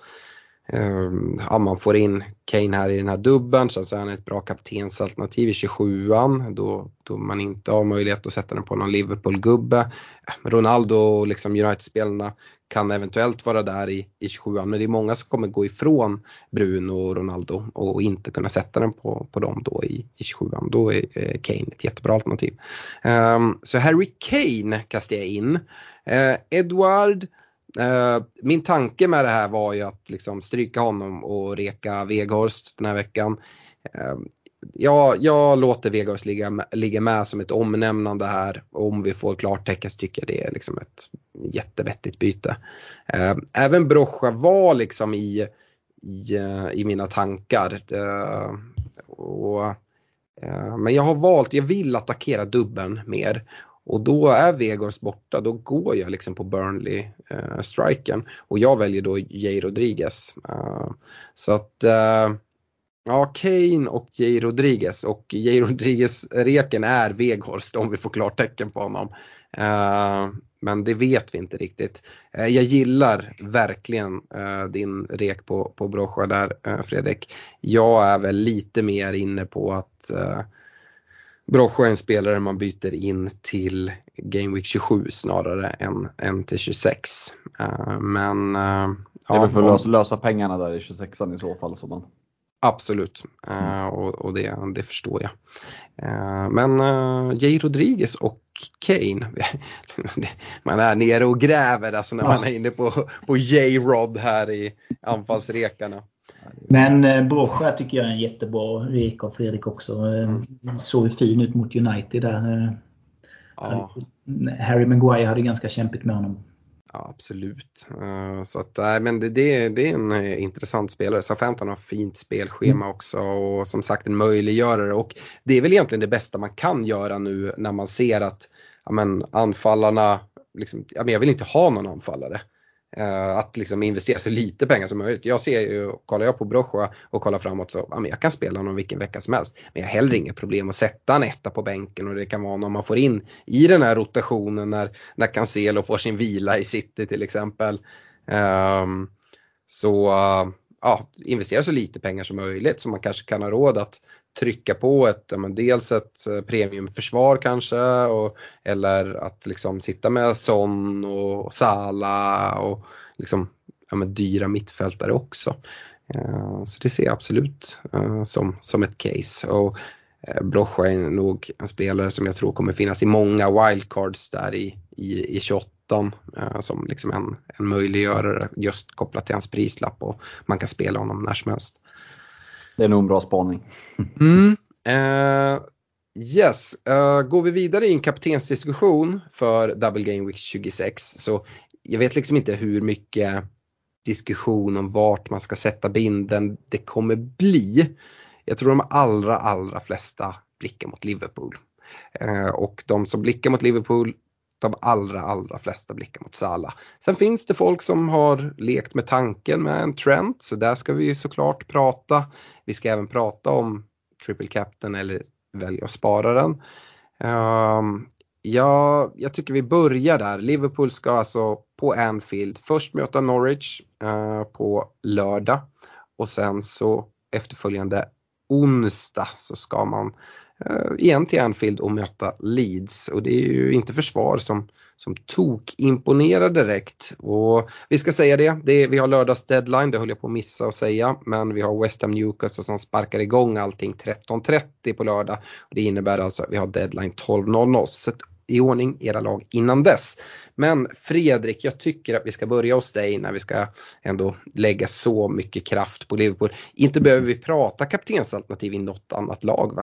Ehm, ja, man får in Kane här i den här dubben så är han ett bra kaptensalternativ i 27an då, då man inte har möjlighet att sätta den på någon Liverpool-gubbe. Eh, Ronaldo och liksom United-spelarna kan eventuellt vara där i, i 27an men det är många som kommer gå ifrån Bruno och Ronaldo och inte kunna sätta den på, på dem då i, i 27an. Då är eh, Kane ett jättebra alternativ. Um, så Harry Kane kastar jag in. Uh, Edward eh, min tanke med det här var ju att liksom stryka honom och reka Veghorst den här veckan. Ehm, Ja, jag låter Vegas ligga, ligga med som ett omnämnande här. Om vi får klartecken så tycker jag det är liksom ett jättevettigt byte. Eh, även Brocha var liksom i, i, eh, i mina tankar. Eh, och, eh, men jag har valt, jag vill attackera dubben mer. Och då är Vegas borta, då går jag liksom på Burnley-striken. Eh, och jag väljer då Jay Rodriguez. Så att Ja, Kane och Jay Rodriguez och Jay Rodriguez-reken är Veghorst om vi får klartecken på honom. Uh, men det vet vi inte riktigt. Uh, jag gillar verkligen uh, din rek på, på Brocha där Fredrik. Jag är väl lite mer inne på att Brocho är en spelare man byter in till Game Week 27 snarare än, än till 26. Uh, men Det är väl för att lösa, pengarna där i 26 i så fall. Så man... Absolut, uh, och, och det, det, förstår jag. men Jay Rodriguez och Kane, man är nere och gräver alltså när man är inne på, på J-Rod här i anfallsrekarna. Men eh, Brocha tycker jag är en jättebra rek av Fredrik också. Eh, mm. Såg fin ut mot United där. Eh, ja. Harry Maguire hade ganska kämpigt med honom. Ja, absolut. Uh, så att, nej, men det, det, det är en uh, intressant spelare. Southampton har fint spelschema mm. också och som sagt en möjliggörare och det är väl egentligen det bästa man kan göra nu när man ser att ja, men, anfallarna, liksom, ja, men jag vill inte ha någon anfallare. Uh, att liksom investera så lite pengar som möjligt. Jag ser ju, kollar jag på Brocha och kollar framåt så, ja, men jag kan spela honom vilken vecka som helst. Men jag har heller inga problem att sätta en etta på bänken och det kan vara någon man får in i den här rotationen när, när Cancelo får sin vila i city till exempel. Um, så uh, ja, investera så lite pengar som möjligt så man kanske kan ha råd att trycka på ett, men dels ett eh, premiumförsvar kanske och, eller att liksom sitta med Son och Sala och liksom, ja, men dyra mittfältare också. Eh, så det ser jag absolut eh, som, som ett case. Och Brocha är nog en spelare som jag tror kommer finnas i många wildcards där i, i, i 28 som liksom en, en möjliggörare just kopplat till hans prislapp och man kan spela honom när som helst. Det är nog en bra spaning. Mm. Uh, yes, uh, går vi vidare i en kaptensdiskussion för Double Game Week 26 så jag vet liksom inte hur mycket diskussion om vart man ska sätta binden det kommer bli. Jag tror de allra, allra flesta blickar mot Liverpool. Uh, och de som blickar mot Liverpool de allra, allra flesta blickar mot Salah. Sen finns det folk som har lekt med tanken med en Trent så där ska vi såklart prata. Vi ska även prata om triple captain eller välja att spara den. Um, ja, jag tycker vi börjar där. Liverpool ska alltså på Anfield först möta Norwich uh, på lördag och sen så efterföljande onsdag så ska man uh, Eh, igen till Anfield och möta Leeds och det är ju inte försvar som, som tok imponerar direkt. Och vi ska säga det, det är, vi har lördags deadline, det höll jag på att missa att säga, men vi har West Ham Newcastle som sparkar igång allting 13.30 på lördag. Och det innebär alltså att vi har deadline 12.00. Sätt i ordning era lag innan dess. Men Fredrik, jag tycker att vi ska börja hos dig när vi ska ändå lägga så mycket kraft på Liverpool. Inte behöver vi prata kaptensalternativ i något annat lag va?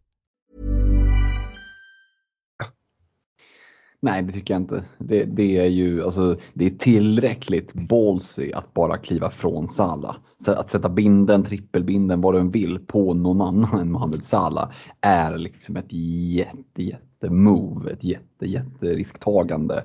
Nej, det tycker jag inte. Det, det är ju alltså, det är tillräckligt ballsy att bara kliva från Salah. Så att sätta binden, trippelbinden, vad du än vill på någon annan än Mohamed Salah är liksom ett jätte, jätte move, ett jätte, jätte risktagande.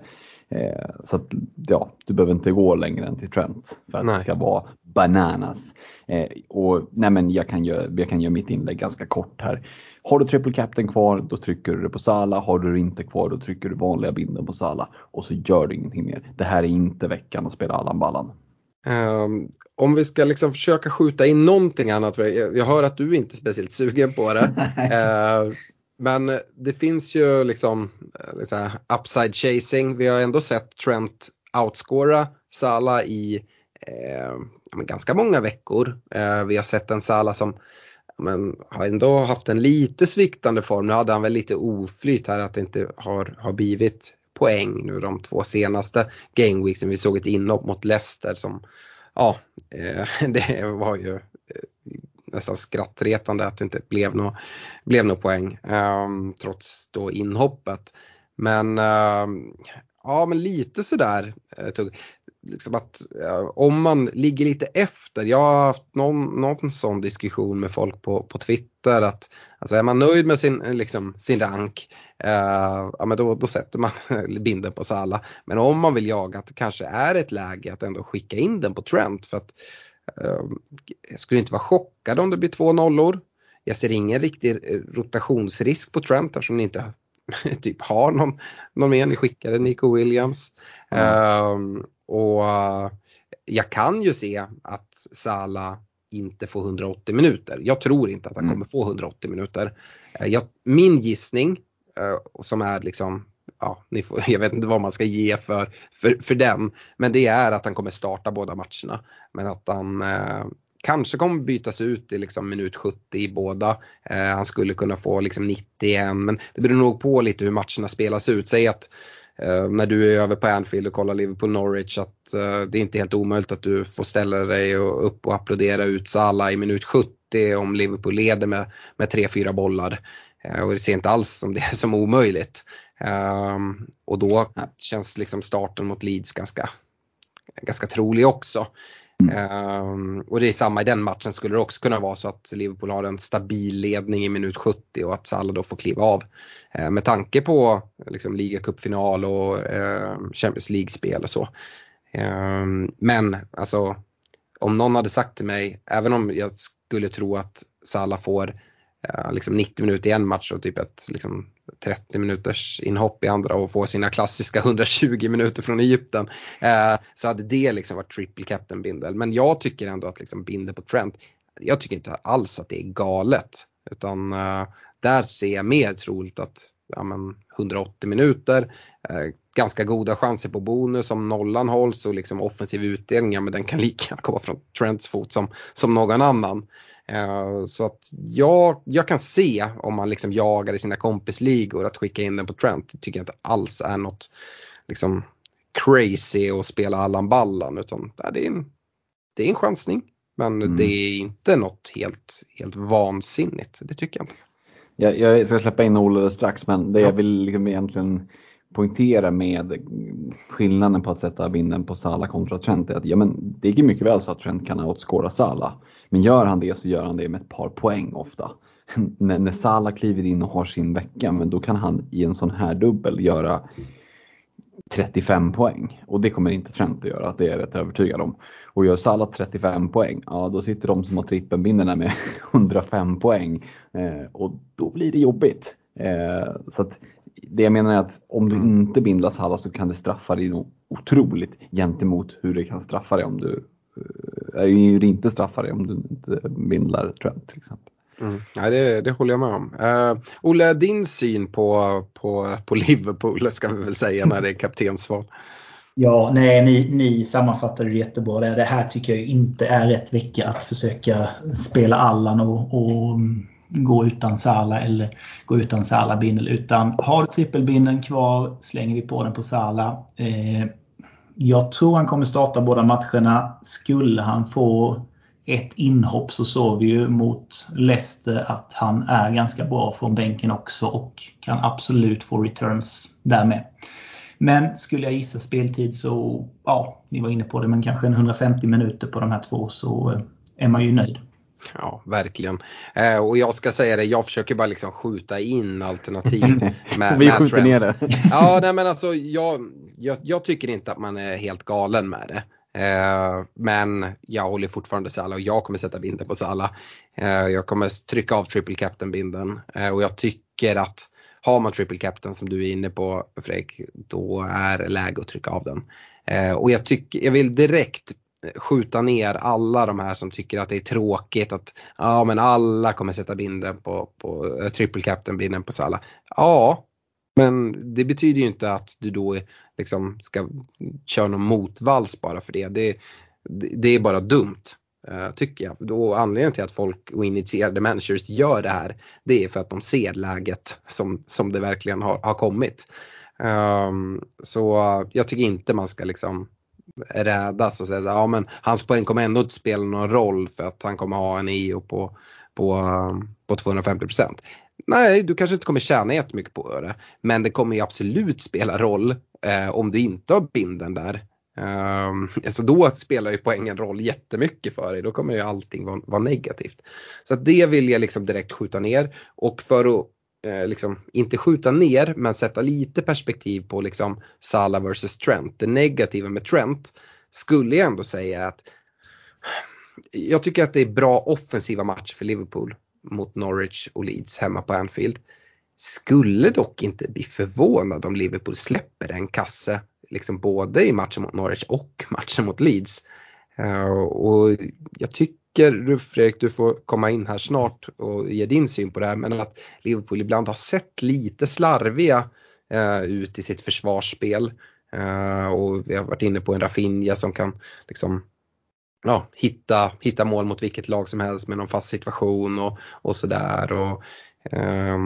Eh, så att, ja, du behöver inte gå längre än till Trent för att Nej. det ska vara bananas. Eh, och nej men jag kan, göra, jag kan göra mitt inlägg ganska kort här. Har du triple captain kvar, då trycker du det på Sala. Har du det inte kvar, då trycker du vanliga binden på Sala. Och så gör du ingenting mer. Det här är inte veckan att spela Allan Ballan. Ehm, om vi ska liksom försöka skjuta in någonting annat, jag, jag hör att du inte är speciellt sugen på det. Ehm, men det finns ju liksom, liksom upside chasing. Vi har ändå sett Trent outscora Sala i eh, ganska många veckor. Eh, vi har sett en Sala som men, har ändå haft en lite sviktande form. Nu hade han väl lite oflyt här att det inte har, har blivit poäng nu de två senaste gameweeksen. Vi såg ett inhopp mot Leicester som, ja, eh, det var ju eh, nästan skrattretande att det inte blev någon blev no poäng eh, trots då inhoppet. Men ehm, ja, men lite sådär eh, liksom att eh, om man ligger lite efter, jag har haft någon, någon sån diskussion med folk på, på Twitter att alltså är man nöjd med sin, liksom, sin rank eh, ja, men då, då sätter man binden på Sala. Men om man vill jaga att det kanske är ett läge att ändå skicka in den på Trent för att eh, jag skulle inte vara chockad om det blir två nollor. Jag ser ingen riktig rotationsrisk på Trent eftersom ni inte typ har någon, någon mer. Ni skickade Nico Williams. Mm. Och uh, jag kan ju se att Sala inte får 180 minuter. Jag tror inte att han kommer få 180 minuter. Uh, jag, min gissning uh, som är liksom Ja, ni får, jag vet inte vad man ska ge för, för, för den. Men det är att han kommer starta båda matcherna. Men att han kanske kommer bytas ut i liksom minut 70 i båda. Eh, han skulle kunna få liksom 91 men det beror nog på lite hur matcherna spelas ut. Säg att eh, när du är över på Anfield och kollar Liverpool Norwich att eh, det är inte helt omöjligt att du får ställa dig och, upp och applådera ut Salah i minut 70 om Liverpool leder med, med 3-4 bollar. och det ser inte alls som det är som omöjligt. och då känns liksom starten mot Leeds ganska, ganska trolig också. Mm. Um, och det är samma i den matchen skulle det också kunna vara så att Liverpool har en stabil ledning i minut 70 och att Salah då får kliva av. Uh, med tanke på liksom, ligacupfinal och uh, Champions League-spel och så. Um, men alltså om någon hade sagt till mig, även om jag skulle tro att Salah får uh, liksom 90 minuter i en match och typ ett liksom, 30 minuters inhopp i andra och få sina klassiska 120 minuter från Egypten. Eh, så hade det liksom varit triple captain bindel. Men jag tycker ändå att liksom bindel på Trent, jag tycker inte alls att det är galet. Utan eh, där ser jag mer troligt att ja, men 180 minuter, ganska goda chanser på bonus om nollan hålls och liksom offensiv utdelning, ja, men den kan lika gärna komma från Trents fot som, som någon annan. Så att jag, jag kan se om man liksom jagar i sina kompisligor att skicka in den på Trent. Det tycker jag inte alls är något liksom crazy att spela Allan Ballan utan det är en, det är en chansning. Men mm. det är inte något helt, helt vansinnigt, det tycker jag inte. Jag, jag ska släppa in Olle strax men det ja. jag vill liksom egentligen poängtera med skillnaden på att sätta vinden på Sala kontra Trent är att ja, men det är mycket väl så att Trent kan outscora Sala. Men gör han det så gör han det med ett par poäng ofta. när, när Salah kliver in och har sin vecka, men då kan han i en sån här dubbel göra 35 poäng. Och det kommer inte Trent att göra, det är jag rätt övertygad om. Och gör Salah 35 poäng, ja då sitter de som har trippelbindeln med 105 poäng. Eh, och då blir det jobbigt. Eh, så att det jag menar är att om du inte bindlar Salah så kan det straffa dig nog otroligt gentemot hur det kan straffa dig om du eh, hur det inte straffar dig om du inte bindlar Trent till exempel. Mm. Ja, det, det håller jag med om. Uh, Olle, din syn på, på, på Liverpool ska vi väl säga när det är kaptensval? Ja, nej, ni, ni sammanfattade det jättebra. Det här tycker jag inte är rätt vecka att försöka spela Allan och, och gå utan Sala eller gå utan Sala-bindel. Utan har du trippelbindeln kvar slänger vi på den på Sala. Eh, jag tror han kommer starta båda matcherna. Skulle han få ett inhopp så såg vi ju mot Leicester att han är ganska bra från bänken också och kan absolut få returns därmed. Men skulle jag gissa speltid så, ja, ni var inne på det, men kanske 150 minuter på de här två så eh, är man ju nöjd. Ja, verkligen. Eh, och jag ska säga det, jag försöker bara liksom skjuta in alternativ. Med, Vi skjuter ner det. ja, nej men alltså jag, jag, jag, tycker inte att man är helt galen med det. Eh, men jag håller fortfarande Salah och jag kommer sätta binden på Salah. Eh, jag kommer trycka av triple captain binden eh, och jag tycker att har man triple captain som du är inne på Fredrik, då är det läge att trycka av den. Och jag, tycker, jag vill direkt Eh, skjuta ner alla de här som tycker att det är tråkigt att ja men alla kommer sätta binden på, på eh, triple captain binden på Salah. Ja, men det betyder ju inte att du då liksom ska köra någon motvals bara för det. Det, det är bara dumt. Uh, tycker jag. Då anledningen till att folk och initierade managers gör det här det är för att de ser läget som, som det verkligen har, har kommit. Um, så jag tycker inte man ska liksom rädas och säga att ja, men hans poäng kommer ändå inte spela någon roll för att han kommer ha en EO på, på, på 250% Nej, du kanske inte kommer tjäna jättemycket på det. Men det kommer ju absolut spela roll eh, om du inte har binden där. Um, alltså då spelar ju poängen roll jättemycket för dig. Då kommer ju allting vara, vara negativt. Så att det vill jag liksom direkt skjuta ner. Och för att eh, liksom, inte skjuta ner men sätta lite perspektiv på liksom Salah vs Trent. Det negativa med Trent skulle jag ändå säga att jag tycker att det är bra offensiva matcher för Liverpool mot Norwich och Leeds hemma på Anfield. Skulle dock inte bli förvånad om Liverpool släpper en kasse liksom både i matchen mot Norwich och matchen mot Leeds. Uh, och jag tycker du Fredrik, du får komma in här snart och ge din syn på det här, men att Liverpool ibland har sett lite slarviga eh, ut i sitt försvarsspel. Eh, och vi har varit inne på en Rafinha som kan liksom ja, hitta, hitta mål mot vilket lag som helst med någon fast situation och, och sådär. Och,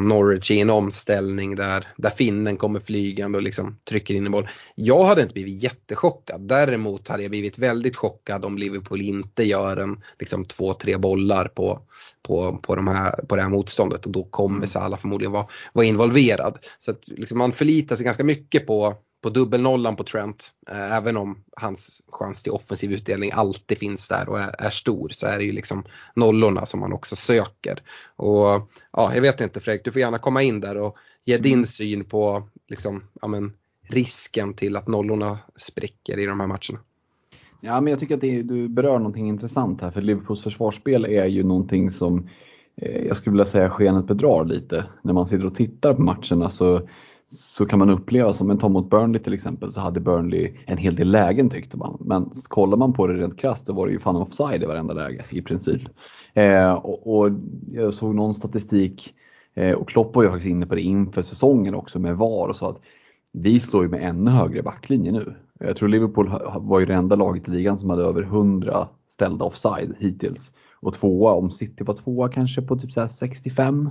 Norwich i en omställning där, där finnen kommer flygande och liksom trycker in i mål. Jag hade inte blivit jättechockad. Däremot hade jag blivit väldigt chockad om Liverpool inte gör en liksom två, tre bollar på, på, på, de här, på det här motståndet och då kommer Salah förmodligen vara, vara involverad. Så att liksom man förlitar sig ganska mycket på på dubbelnollan på Trent. Eh, även om hans chans till offensiv utdelning alltid finns där och är, är, stor så är det ju liksom nollorna som man också söker. Och ja, jag vet inte Fredrik, du får gärna komma in där och ge din mm. syn på liksom, ja, men, risken till att nollorna spricker i de här matcherna. Ja, men jag tycker att det, du berör någonting intressant här för Liverpools försvarsspel är ju någonting som eh, jag skulle vilja säga skenet bedrar lite. När man sitter och tittar på matcherna så så kan man uppleva som en ta mot Burnley till exempel så hade Burnley en hel del lägen tyckte man. Men kollar man på det rent krasst så var det ju fan offside i varenda läge i princip. Eh, och, och, jag såg någon statistik eh, och Klopp var ju faktiskt inne på det inför säsongen också med VAR och sa att vi slår ju med ännu högre backlinje nu. Jag tror Liverpool var ju det enda laget i ligan som hade över 100 ställda offside hittills. Och tvåa, om City var tvåa kanske på typ så 65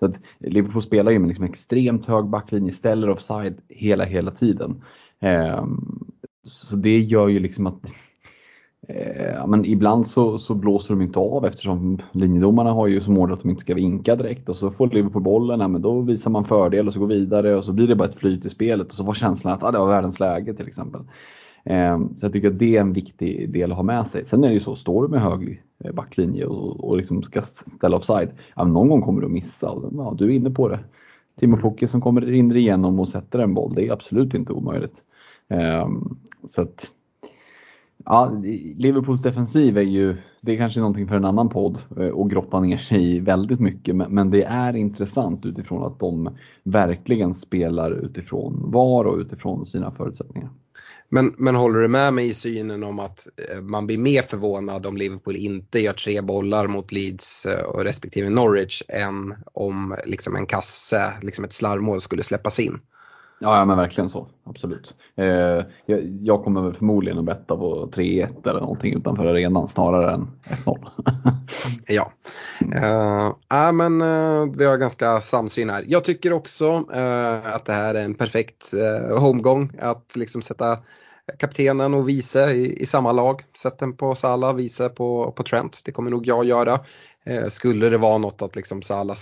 så att Liverpool spelar ju med liksom extremt hög backlinje, ställer offside hela, hela tiden. Eh, så det gör ju liksom att eh, men ibland så, så, blåser de inte av eftersom linjedomarna har ju som order att de inte ska vinka direkt och så får Liverpool bollen, ja, men då visar man fördel och så går vidare och så blir det bara ett flyt i spelet och så var känslan att ah, det var världens läge till exempel. Ehm, så jag tycker att det är en viktig del att ha med sig. Sen är det ju så, står du med hög backlinje och, och liksom ska ställa offside. Ja, någon gång kommer du att missa och ja, du är inne på det. Timo Mm. Pukki som kommer in igenom och sätter en boll, det är absolut inte omöjligt. Ehm, så att, ja, Liverpools defensiv är ju, det är kanske någonting för en annan podd eh, och grotta ner sig i väldigt mycket, men, men det är intressant utifrån att de verkligen spelar utifrån VAR och utifrån sina förutsättningar. Men, men håller du med mig i synen om att eh, man blir mer förvånad om Liverpool inte gör tre bollar mot Leeds eh, och respektive Norwich än om liksom en kasse, liksom ett slarvmål skulle släppas in? Ja, ja men verkligen så. Absolut. Eh, jag, jag kommer väl förmodligen att betta på 3-1 eller någonting utanför arenan snarare än 1-0. Ja, eh, äh, men eh, vi har ganska samsyn här. Jag tycker också eh, att det här är en perfekt eh, homegång att liksom sätta kaptenen och vice i, i samma lag. Sätt den på Salah, vice på, på Trent. Det kommer nog jag göra. Eh, skulle det vara något att liksom Salah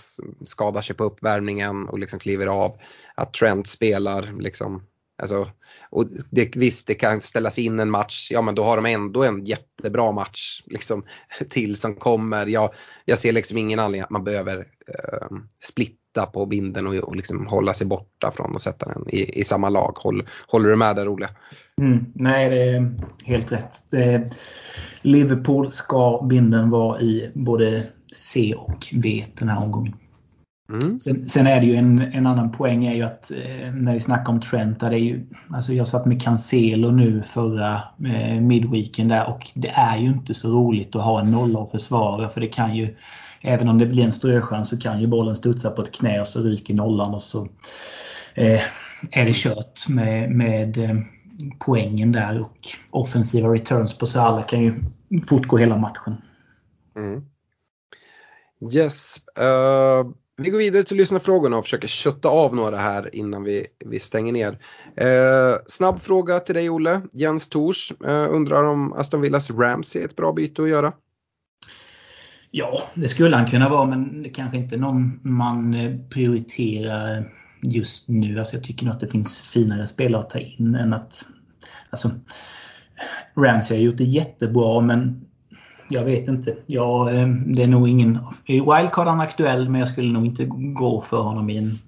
skadar sig på uppvärmningen och liksom kliver av, att Trent spelar liksom Alltså, och det, visst, det kan ställas in en match, ja men då har de ändå en jättebra match liksom, till som kommer. Jag, jag ser liksom ingen anledning att man behöver eh, splitta på binden och, och liksom hålla sig borta från att sätta den i, i samma lag. Håll, håller du med där Olle? Mm, nej, det är helt rätt. Det, Liverpool ska binden vara i både C och V den här omgången. Mm. Sen, sen, är det ju en, en annan poäng är ju att eh, när vi snackar om Trent, där det är ju, alltså jag satt med Cancelo nu förra eh, midweeken där och det är ju inte så roligt att ha en nolla att försvara för det kan ju, även om det blir en ströchans så kan ju bollen studsa på ett knä och så ryker nollan och så eh, är det kört med, med eh, poängen där och offensiva returns på Salah kan ju fortgå hela matchen. Mm. Yes. Uh... Vi går vidare till lyssnarfrågorna och försöker kötta av några här innan vi, vi stänger ner. Uh, snabb fråga till dig Olle. Jens Tors uh, undrar om Aston Villas Ramsey är ett bra byte att göra? Ja, det skulle han kunna vara men det kanske inte är någon man eh, prioriterar just nu. Alltså jag tycker nog att det finns finare spelare att ta in än att... Alltså, Ramsey har gjort det jättebra men jag vet inte. Ja, eh, det är nog ingen... Wildcard han aktuell men jag skulle nog inte gå för honom i en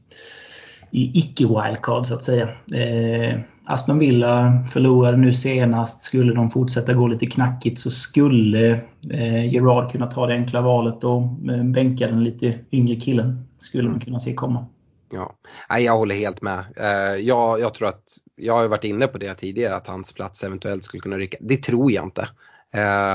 i icke-wildcard så att säga. Eh, Aston Villa förlorade nu senast. Skulle de fortsätta gå lite knackigt så skulle eh, Gerard kunna ta det enkla valet och eh, bänka den lite yngre killen. Skulle man kunna se komma. Ja, Nej, jag håller helt med. Eh, jag, jag tror att, jag har varit inne på det tidigare att hans plats eventuellt skulle kunna rycka. Det tror jag inte.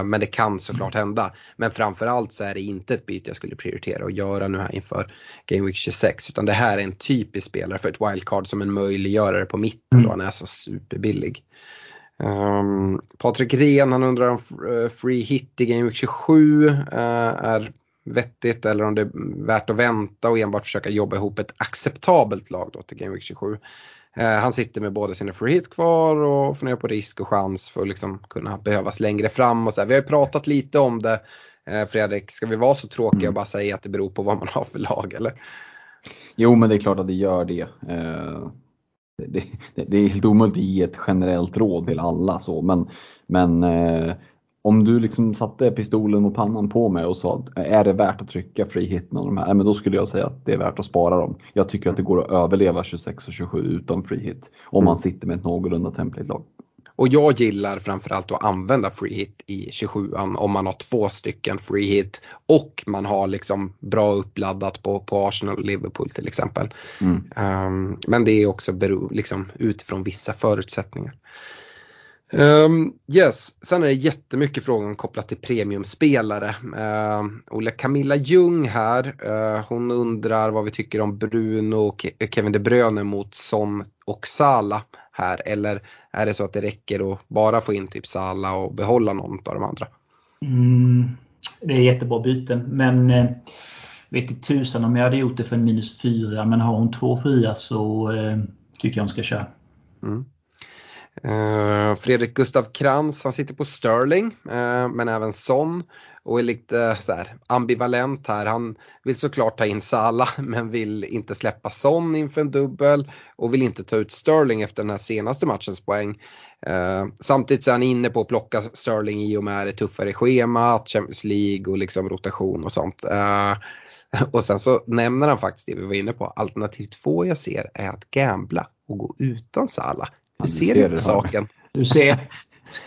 Men det kan såklart hända. Men framförallt så är det inte ett byte jag skulle prioritera att göra nu här inför Game Week 26. Utan det här är en typisk spelare för ett wildcard som en möjliggörare på mitten då han är så superbillig. Um, Patrik Ren han undrar om free hit i Game Week 27 uh, är vettigt eller om det är värt att vänta och enbart försöka jobba ihop ett acceptabelt lag då till Game Week 27. Han sitter med båda sina free hit kvar och funderar på risk och chans för att liksom kunna behövas längre fram. Och så här. Vi har ju pratat lite om det. Fredrik, ska vi vara så tråkiga mm. och bara säga att det beror på vad man har för lag eller? Jo men det är klart att det gör det. Det, det, det är helt omöjligt att ge ett generellt råd till alla så men, men om du liksom satte pistolen mot pannan på mig och sa är det värt att trycka free hit med de här? Men då skulle jag säga att det är värt att spara dem. Jag tycker att det går att överleva 26 och 27 utan free hit om man sitter med ett någorlunda template-lag. Och jag gillar framförallt att använda free hit i 27 om man har två stycken free hit och man har liksom bra uppladdat på, på Arsenal och Liverpool till exempel. Mm. Um, men det är också bero, liksom, utifrån vissa förutsättningar. Um, yes, sen är det jättemycket frågor kopplat till premiumspelare. Uh, Olle Camilla Ljung här, uh, hon undrar vad vi tycker om Bruno och Kevin De Bruyne mot Son och Sala här. Eller är det så att det räcker att bara få in typ Sala och behålla någon av de andra? Mm, det är jättebra byten men eh, vet inte tusan om jag hade gjort det för en minus fyra men har hon två fria så eh, tycker jag hon ska köra. Mm. Eh, Fredrik Gustav Krantz, han sitter på Sterling eh, men även Son och är lite så här, ambivalent här. Han vill såklart ta in Sala men vill inte släppa Son inför en dubbel och vill inte ta ut Sterling efter den här senaste matchens poäng. Eh, samtidigt så är han inne på att plocka Sterling i och med det tuffare schemat, Champions League och liksom rotation och sånt. Och sen så nämner han faktiskt det vi var inne på, alternativ två jag ser är att gambla och gå utan Sala. Hur ser, ser du på saken? Du ser.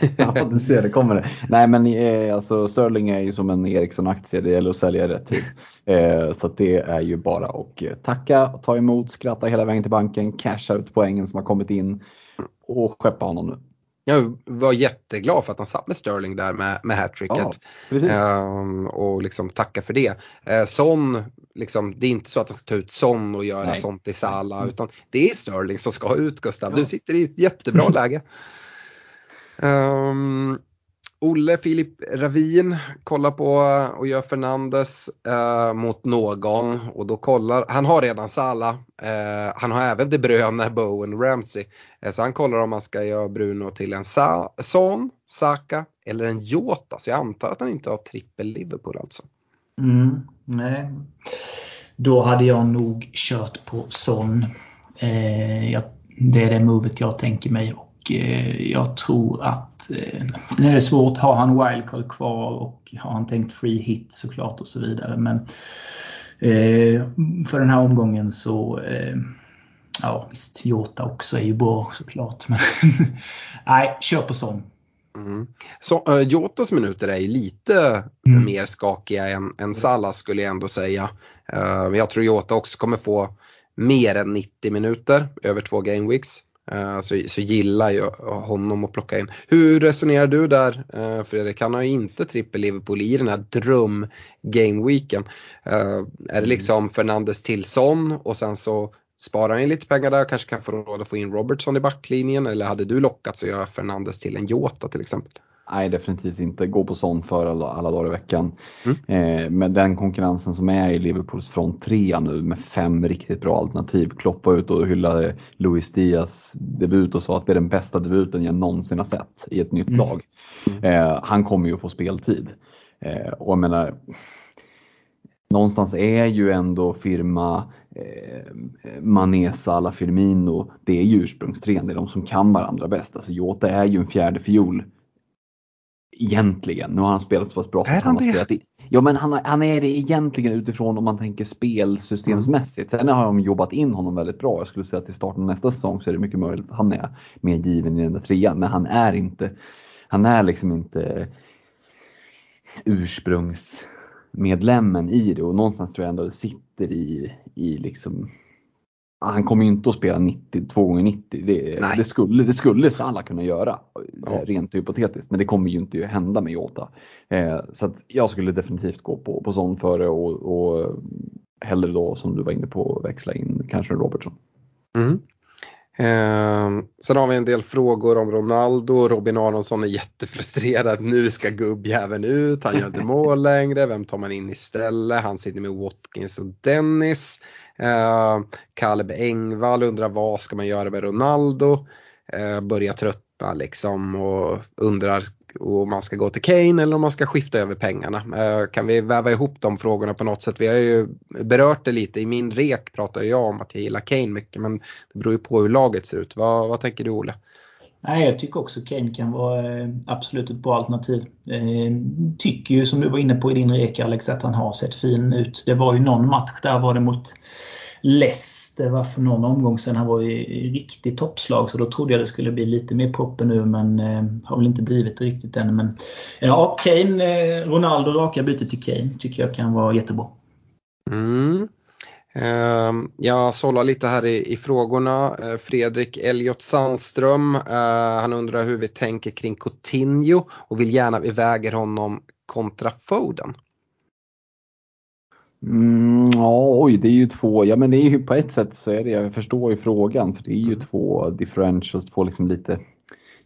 ja, du ser, det kommer det. Nej men eh, alltså Sterling är ju som en Ericsson-aktie, det gäller att sälja rätt tid. Eh, så det är ju bara att eh, tacka, ta emot, skratta hela vägen till banken, casha ut poängen som har kommit in och skeppa honom nu. Jag var jätteglad för att han satt med Sterling där med, med hattricket. Ja, um, och liksom tacka för det. Uh, Son, liksom, det är inte så att han ska ta ut Son och göra Nej. sånt i Sala utan det är Sterling som ska ut Gustav. Ja. Du sitter i ett jättebra läge. Um, Olle Filip Ravin kollar på eh, och gör Fernandes eh, mot någon och då kollar, han har redan Sala. eh, han har även De Bruyne, Bowen, Ramsey. Eh, så han kollar om man ska göra Bruno till en Sa Son, Saka eller en Jota. Så jag antar att han inte har trippel Liverpool alltså. Mm, nej. Då hade jag nog kört på Son. Eh, jag, det är det movet jag tänker mig jag tror att eh, nu är det svårt. Har han wildcard kvar och har han tänkt free hit såklart och så vidare. Men eh, för den här omgången så Ja visst, Jota också är ju bra såklart. Men nej, kör på sån. Mm. Så, uh, Jotas minuter är ju lite mm. mer skakiga än, än Salah skulle jag ändå säga. Uh, jag tror Jota också kommer få mer än 90 minuter över två gameweeks. Eh, så, så gillar jag honom att plocka in. Hur resonerar du där eh, Fredrik? Han har ju inte trippel Liverpool i den här dröm gameweeken. Eh, är det mm. liksom Fernandes till Son och sen så sparar han lite pengar där, kanske kan få råd att få in Robertson i backlinjen eller hade du lockats att göra Fernandes till en Jota till exempel? Nej, definitivt inte. Gå på sånt för alla, alla dagar i veckan. Mm. Eh, med den konkurrensen som är i Liverpools front 3 nu med fem riktigt bra alternativ. Klopp var ut och hyllade Luis Diaz debut och sa att det är den bästa debuten jag någonsin har sett i ett nytt mm. lag. Eh, han kommer ju att få speltid. Eh, och jag menar, någonstans är ju ändå firma eh, Manesa alla Firmino, det är ju ursprungstren, det är de som kan varandra bäst. Alltså Jota är ju en fjärde fiol Egentligen. Nu har han spelat så pass bra. Är han, han det? I, ja men han, han, är det egentligen utifrån om man tänker spelsystemsmässigt. Sen har de jobbat in honom väldigt bra. Jag skulle säga att i starten av nästa säsong så är det mycket möjligt att han är mer given i den där trean. Men han är inte, han är liksom inte ursprungsmedlemmen i det och någonstans tror jag ändå det sitter i, i liksom han kommer ju inte att spela 90, 2 gånger 90 det, det, skulle, det skulle Salah kunna göra ja. Eh, rent hypotetiskt men det kommer ju inte att hända med Jota. Eh, så jag skulle definitivt gå på, på sån före och, och hellre då som du var inne på växla in kanske Robertson. Mm. Eh, sen har vi en del frågor om Ronaldo. Robin Aronsson är jättefrustrerad. Nu ska gubbjäveln ut. Han gör inte mål längre. Vem tar man in istället? Han sitter med Watkins och Dennis. Eh, Kaleb Engvall undrar vad ska man göra med Ronaldo? Eh, börjar tröttna liksom och undrar om man ska gå till Kane eller om man ska skifta över pengarna. Eh, kan vi väva ihop de frågorna på något sätt? Vi har ju berört det lite. I min rek pratar jag om att jag gillar Kane mycket men det beror ju på hur laget ser ut. Vad, vad tänker du Olle? Nej, jag tycker också Kane kan vara eh, absolut ett bra alternativ. Eh, tycker ju som du var inne på i din rek Alex att han har sett fin ut. Det var ju någon match där var det mot Leicester var för någon omgång sedan. Han var i riktigt toppslag så då trodde jag det skulle bli lite mer proppen nu men eh, har väl inte blivit riktigt än. Men ja, Kane, eh, Ronaldo raka byte till Kane tycker jag kan vara jättebra. Mm. Ehm, jag sållar lite här i, i frågorna. Eh, Fredrik Elliot Sandström, eh, han undrar hur vi tänker kring Coutinho och vill gärna vi väger honom kontra Foden. Mm, ja, oj, det är ju två, ja men det är ju på ett sätt så är det, jag förstår ju frågan, för det är ju mm. två differentials, två liksom lite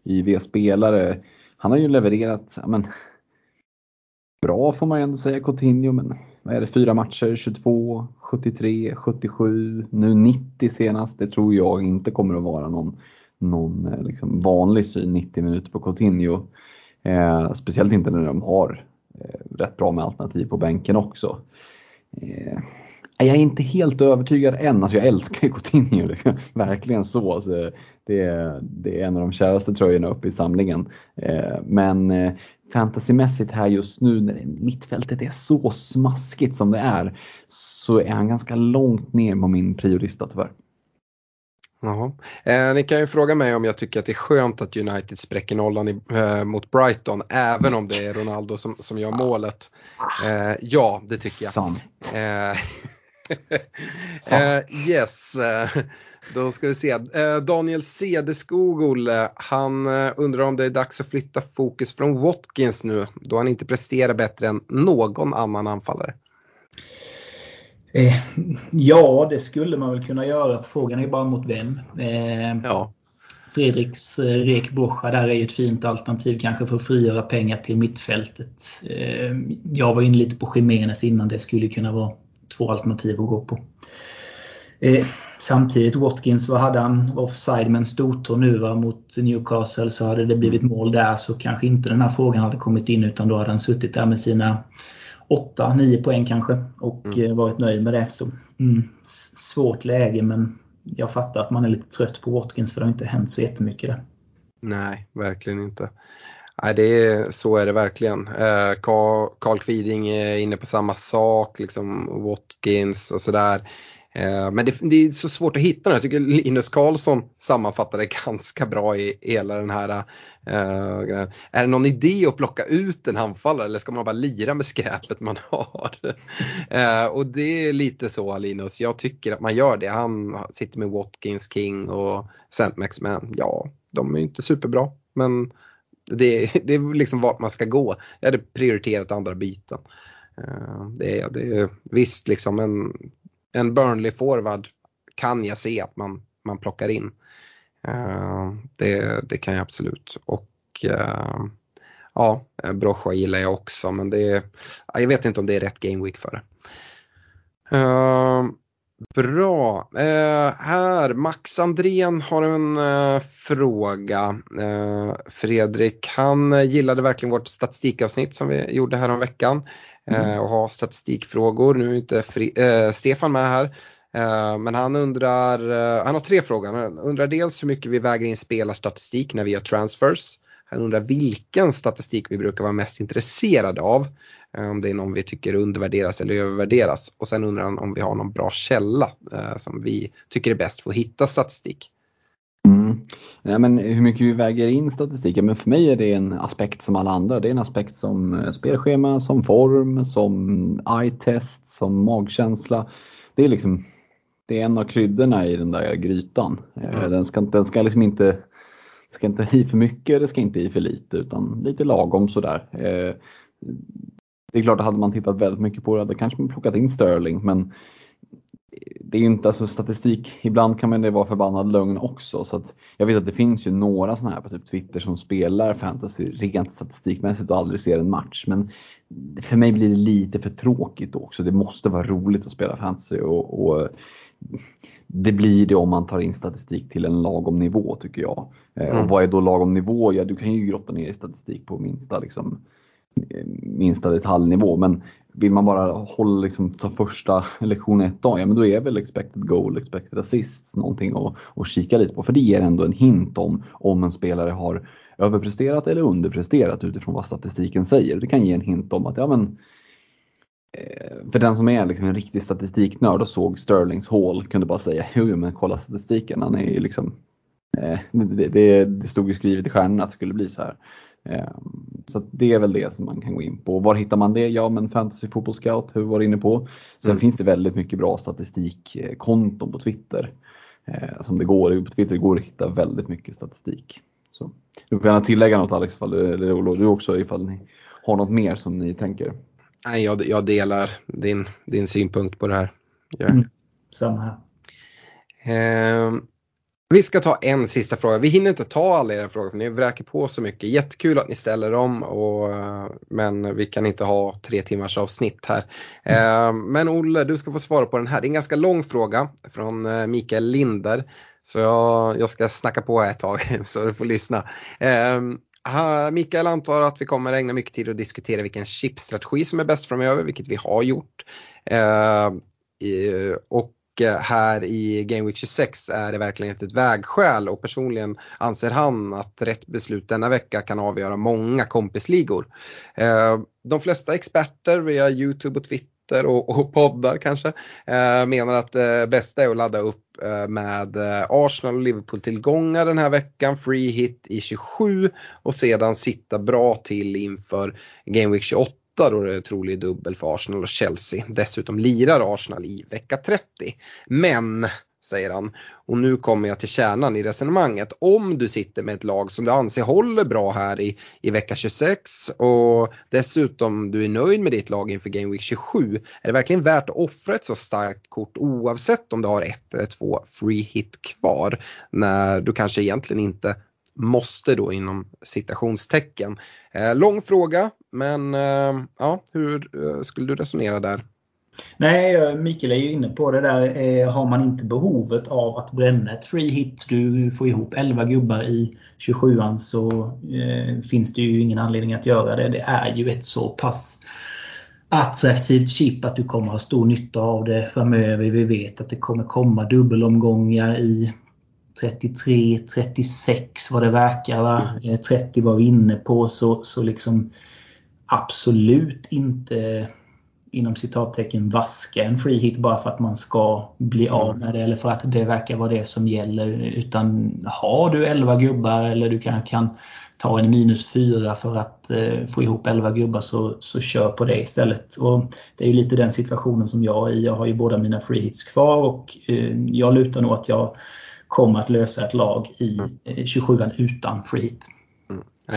IV-spelare. Han har ju levererat, ja men bra får man ju ändå säga Coutinho, men vad är det, fyra matcher, 22, 73, 77, nu 90 senast. Det tror jag inte kommer att vara någon, någon eh, liksom, vanlig syn 90 minuter på Coutinho. Eh, speciellt inte när de har eh, rätt bra med alternativ på bänken också. Eh, jag är inte helt övertygad än. Alltså jag älskar ju Coutinho, verkligen så. så det, är, det är en av de käraste tröjorna uppe i samlingen. Eh, men eh, fantasymässigt här just nu när mittfältet är så smaskigt som det är så är han ganska långt ner på min priolista tyvärr. Jaha. Eh, ni kan ju fråga mig om jag tycker att det är skönt att United spräcker nollan i, eh, mot Brighton även om det är Ronaldo som, som gör målet. Eh, ja, det tycker jag. Eh, eh, yes, eh, då ska vi se. Daniel Cederskog, Olle, han undrar om det är dags att flytta fokus från Watkins nu då han inte presterar bättre än någon annan anfallare. Eh, ja, det skulle man väl kunna göra. Frågan är bara mot vem. Eh, ja. Fredriks eh, Rek där är ju ett fint alternativ kanske för att frigöra pengar till mittfältet. Eh, jag var inne lite på Jiménez innan. Det skulle kunna vara två alternativ att gå på. Eh, samtidigt Watkins, vad hade han offside med en stortå nu va, mot Newcastle så hade det blivit mål där så kanske inte den här frågan hade kommit in utan då hade han suttit där med sina 8-9 poäng kanske och mm. Eh, varit nöjd med det. Så, mm, svårt läge men jag fattar att man är lite trött på Watkins för det har inte hänt så jättemycket där. Nej, verkligen inte. Nej, det är, så är det verkligen. Eh, Carl Kviding är inne på samma sak, liksom Watkins och sådär. Eh, men det, det, är så svårt att hitta den. Jag tycker Linus Karlsson sammanfattade det ganska bra i hela den här. Uh, är det någon idé att plocka ut en anfallare eller ska man bara lira med skräpet man har? Uh, och det är lite så Linus, jag tycker att man gör det. Han sitter med Watkins, King och Centmax men ja, de är inte superbra. Men det, det är liksom vart man ska gå. Jag hade prioriterat andra byten. Uh, det, är, det är visst liksom en en Burnley-forward kan jag se att man, man plockar in. Uh, det, det kan jag absolut. Och uh, ja, Brocha gillar jag också men det är, jag vet inte om det är rätt game week för det. Uh, bra, här Max Andrén har en fråga. Fredrik, han gillade verkligen vårt statistikavsnitt som vi gjorde här om veckan. Mm. och ha statistikfrågor. Nu är inte Fri, äh, Stefan med här. Men han undrar, han har tre frågor. Han undrar dels hur mycket vi väger in spelarstatistik när vi gör transfers. Han undrar vilken statistik vi brukar vara mest intresserade av. Om det är någon vi tycker undervärderas eller övervärderas. Och sen undrar han om vi har någon bra källa som vi tycker är bäst för att hitta statistik. Mm. Ja, men hur mycket vi väger in statistiken, men för mig är det en aspekt som alla andra. Det är en aspekt som eh, spelschema, som form, som eye-test, som magkänsla. Det är liksom det är en av kryddorna i den där grytan. Eh, mm. Den ska, den ska liksom inte ska inte i för mycket, det ska inte i för lite utan lite lagom sådär. Eh, det är klart hade man tittat väldigt mycket på det hade kanske man plockat in Sterling men det är ju inte alltså statistik, ibland kan man det vara förbannad lögn också. Så att jag vet att det finns ju några sådana här på typ Twitter som spelar fantasy rent statistikmässigt och aldrig ser en match. Men för mig blir det lite för tråkigt också. Det måste vara roligt att spela fantasy och, och det blir det om man tar in statistik till en lagom nivå tycker jag. Eh, mm. Och vad är då lagom nivå? Ja, du kan ju grotta ner i statistik på minsta, liksom, eh, minsta detaljnivå. Men vill man bara hålla, liksom, ta första lektion ett dag, ja men då är väl expected goal, expected assist någonting att, att kika lite på. För det ger ändå en hint om om en spelare har överpresterat eller underpresterat utifrån vad statistiken säger. Det kan ge en hint om att ja men för den som är liksom en riktig statistiknörd och såg Sterlings Hall kunde bara säga jo men kolla statistiken, han är liksom eh, det, det, det stod ju skrivet i stjärnorna att det skulle bli så här. Ehm, så det är väl det som man kan gå in på. Var hittar man det? Ja men Fantasy Football Scout, hur var inne på. Sen mm. finns det väldigt mycket bra statistikkonton på Twitter. Eh, som det går, på Twitter går att hitta väldigt mycket statistik. Så, du gärna tillägga något Alex, ifall eller Olof, du också ifall ni har något mer som ni tänker. Nej, jag, jag delar din, din synpunkt på det här. Jag... Mm. Samma här. Eh, vi ska ta en sista fråga. Vi hinner inte ta alla era frågor för ni vräker på så mycket. Jättekul att ni ställer dem och, men vi kan inte ha tre timmars avsnitt här. Mm. Men Olle, du ska få svara på den här. Det är en ganska lång fråga från eh, Mikael Linder Så jag, jag ska snacka på ett tag så du får lyssna. Mikael antar att vi kommer ägna mycket tid att diskutera vilken chipstrategi som är bäst framöver, vilket vi har gjort. Uh, och eh, här i Game Week 26 är det verkligen ett vägskäl och personligen anser han att rätt beslut denna vecka kan avgöra många kompisligor. Eh, de flesta experter via Youtube och Twitter och, och poddar kanske eh, menar att det bästa är att ladda upp eh, med eh, Arsenal och Liverpool tillgångar den här veckan, free hit i 27 och sedan sitta bra till inför Game Week 28 då det är trolig dubbel för Arsenal och Chelsea. Dessutom lirar Arsenal i vecka 30. Men, säger han, och nu kommer jag till kärnan i resonemanget. Om du sitter med ett lag som du anser håller bra här i, i vecka 26 och dessutom du är nöjd med ditt lag inför Game Week 27. Är det verkligen värt att offra ett så starkt kort oavsett om du har ett eller två free hit kvar? När du kanske egentligen inte måste då inom citationstecken. Eh, lång fråga men eh, ja, hur eh, skulle du resonera där? Nej, eh, Mikael är ju inne på det där. Eh, har man inte behovet av att bränna ett free hit, du får ihop 11 gubbar i 27an så eh, finns det ju ingen anledning att göra det. Det är ju ett så pass attraktivt chip att du kommer ha stor nytta av det framöver. Vi vet att det kommer komma dubbelomgångar i 33, 36 vad det verkar. Va? Eh, 30 var vi inne på. Så, så liksom absolut inte inom citattecken vaska en free hit bara för att man ska bli av mm. med det eller för att det verkar vara det som gäller. Utan har du 11 gubbar eller du kan, kan ta en minus 4 för att eh, få ihop 11 gubbar så, så kör på det istället. Och det är ju lite den situationen som jag är i. Jag har ju båda mina free hits kvar och eh, jag lutar nog att jag kommer att lösa ett lag i 27 mm. eh, utan free hit.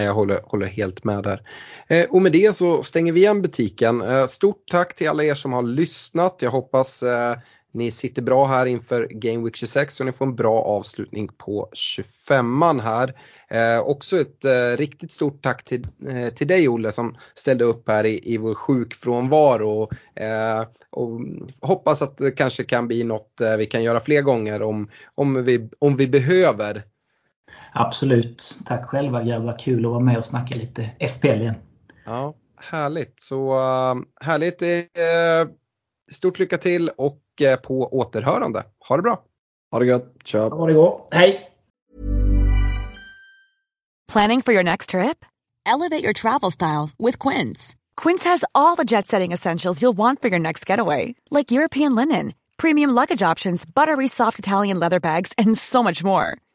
Jag håller, håller helt med där. Eh, och med det så stänger vi igen butiken. Eh, stort tack till alla er som har lyssnat. Jag hoppas eh, ni sitter bra här inför Game Week 26 och ni får en bra avslutning på 25an här. Eh, också ett eh, riktigt stort tack till, eh, till dig Olle som ställde upp här i, i vår sjukfrånvaro. Eh, och hoppas att det kanske kan bli något eh, vi kan göra fler gånger om, om, vi, om vi behöver. Absolut. Tack själva grabbar. Kul att vara med och snacka lite FPL igen. Ja, härligt. Så uh, härligt. stort lycka till och på återhörande. Ha det bra! Ha det gött! Kör! Ha det gott! Hej! Planning for your next trip? Elevate your travel style with Quince. Quince has all the jet-setting essentials you'll want for your next getaway. Like European linen, premium luggage options, buttery soft Italian leather bags and so much more.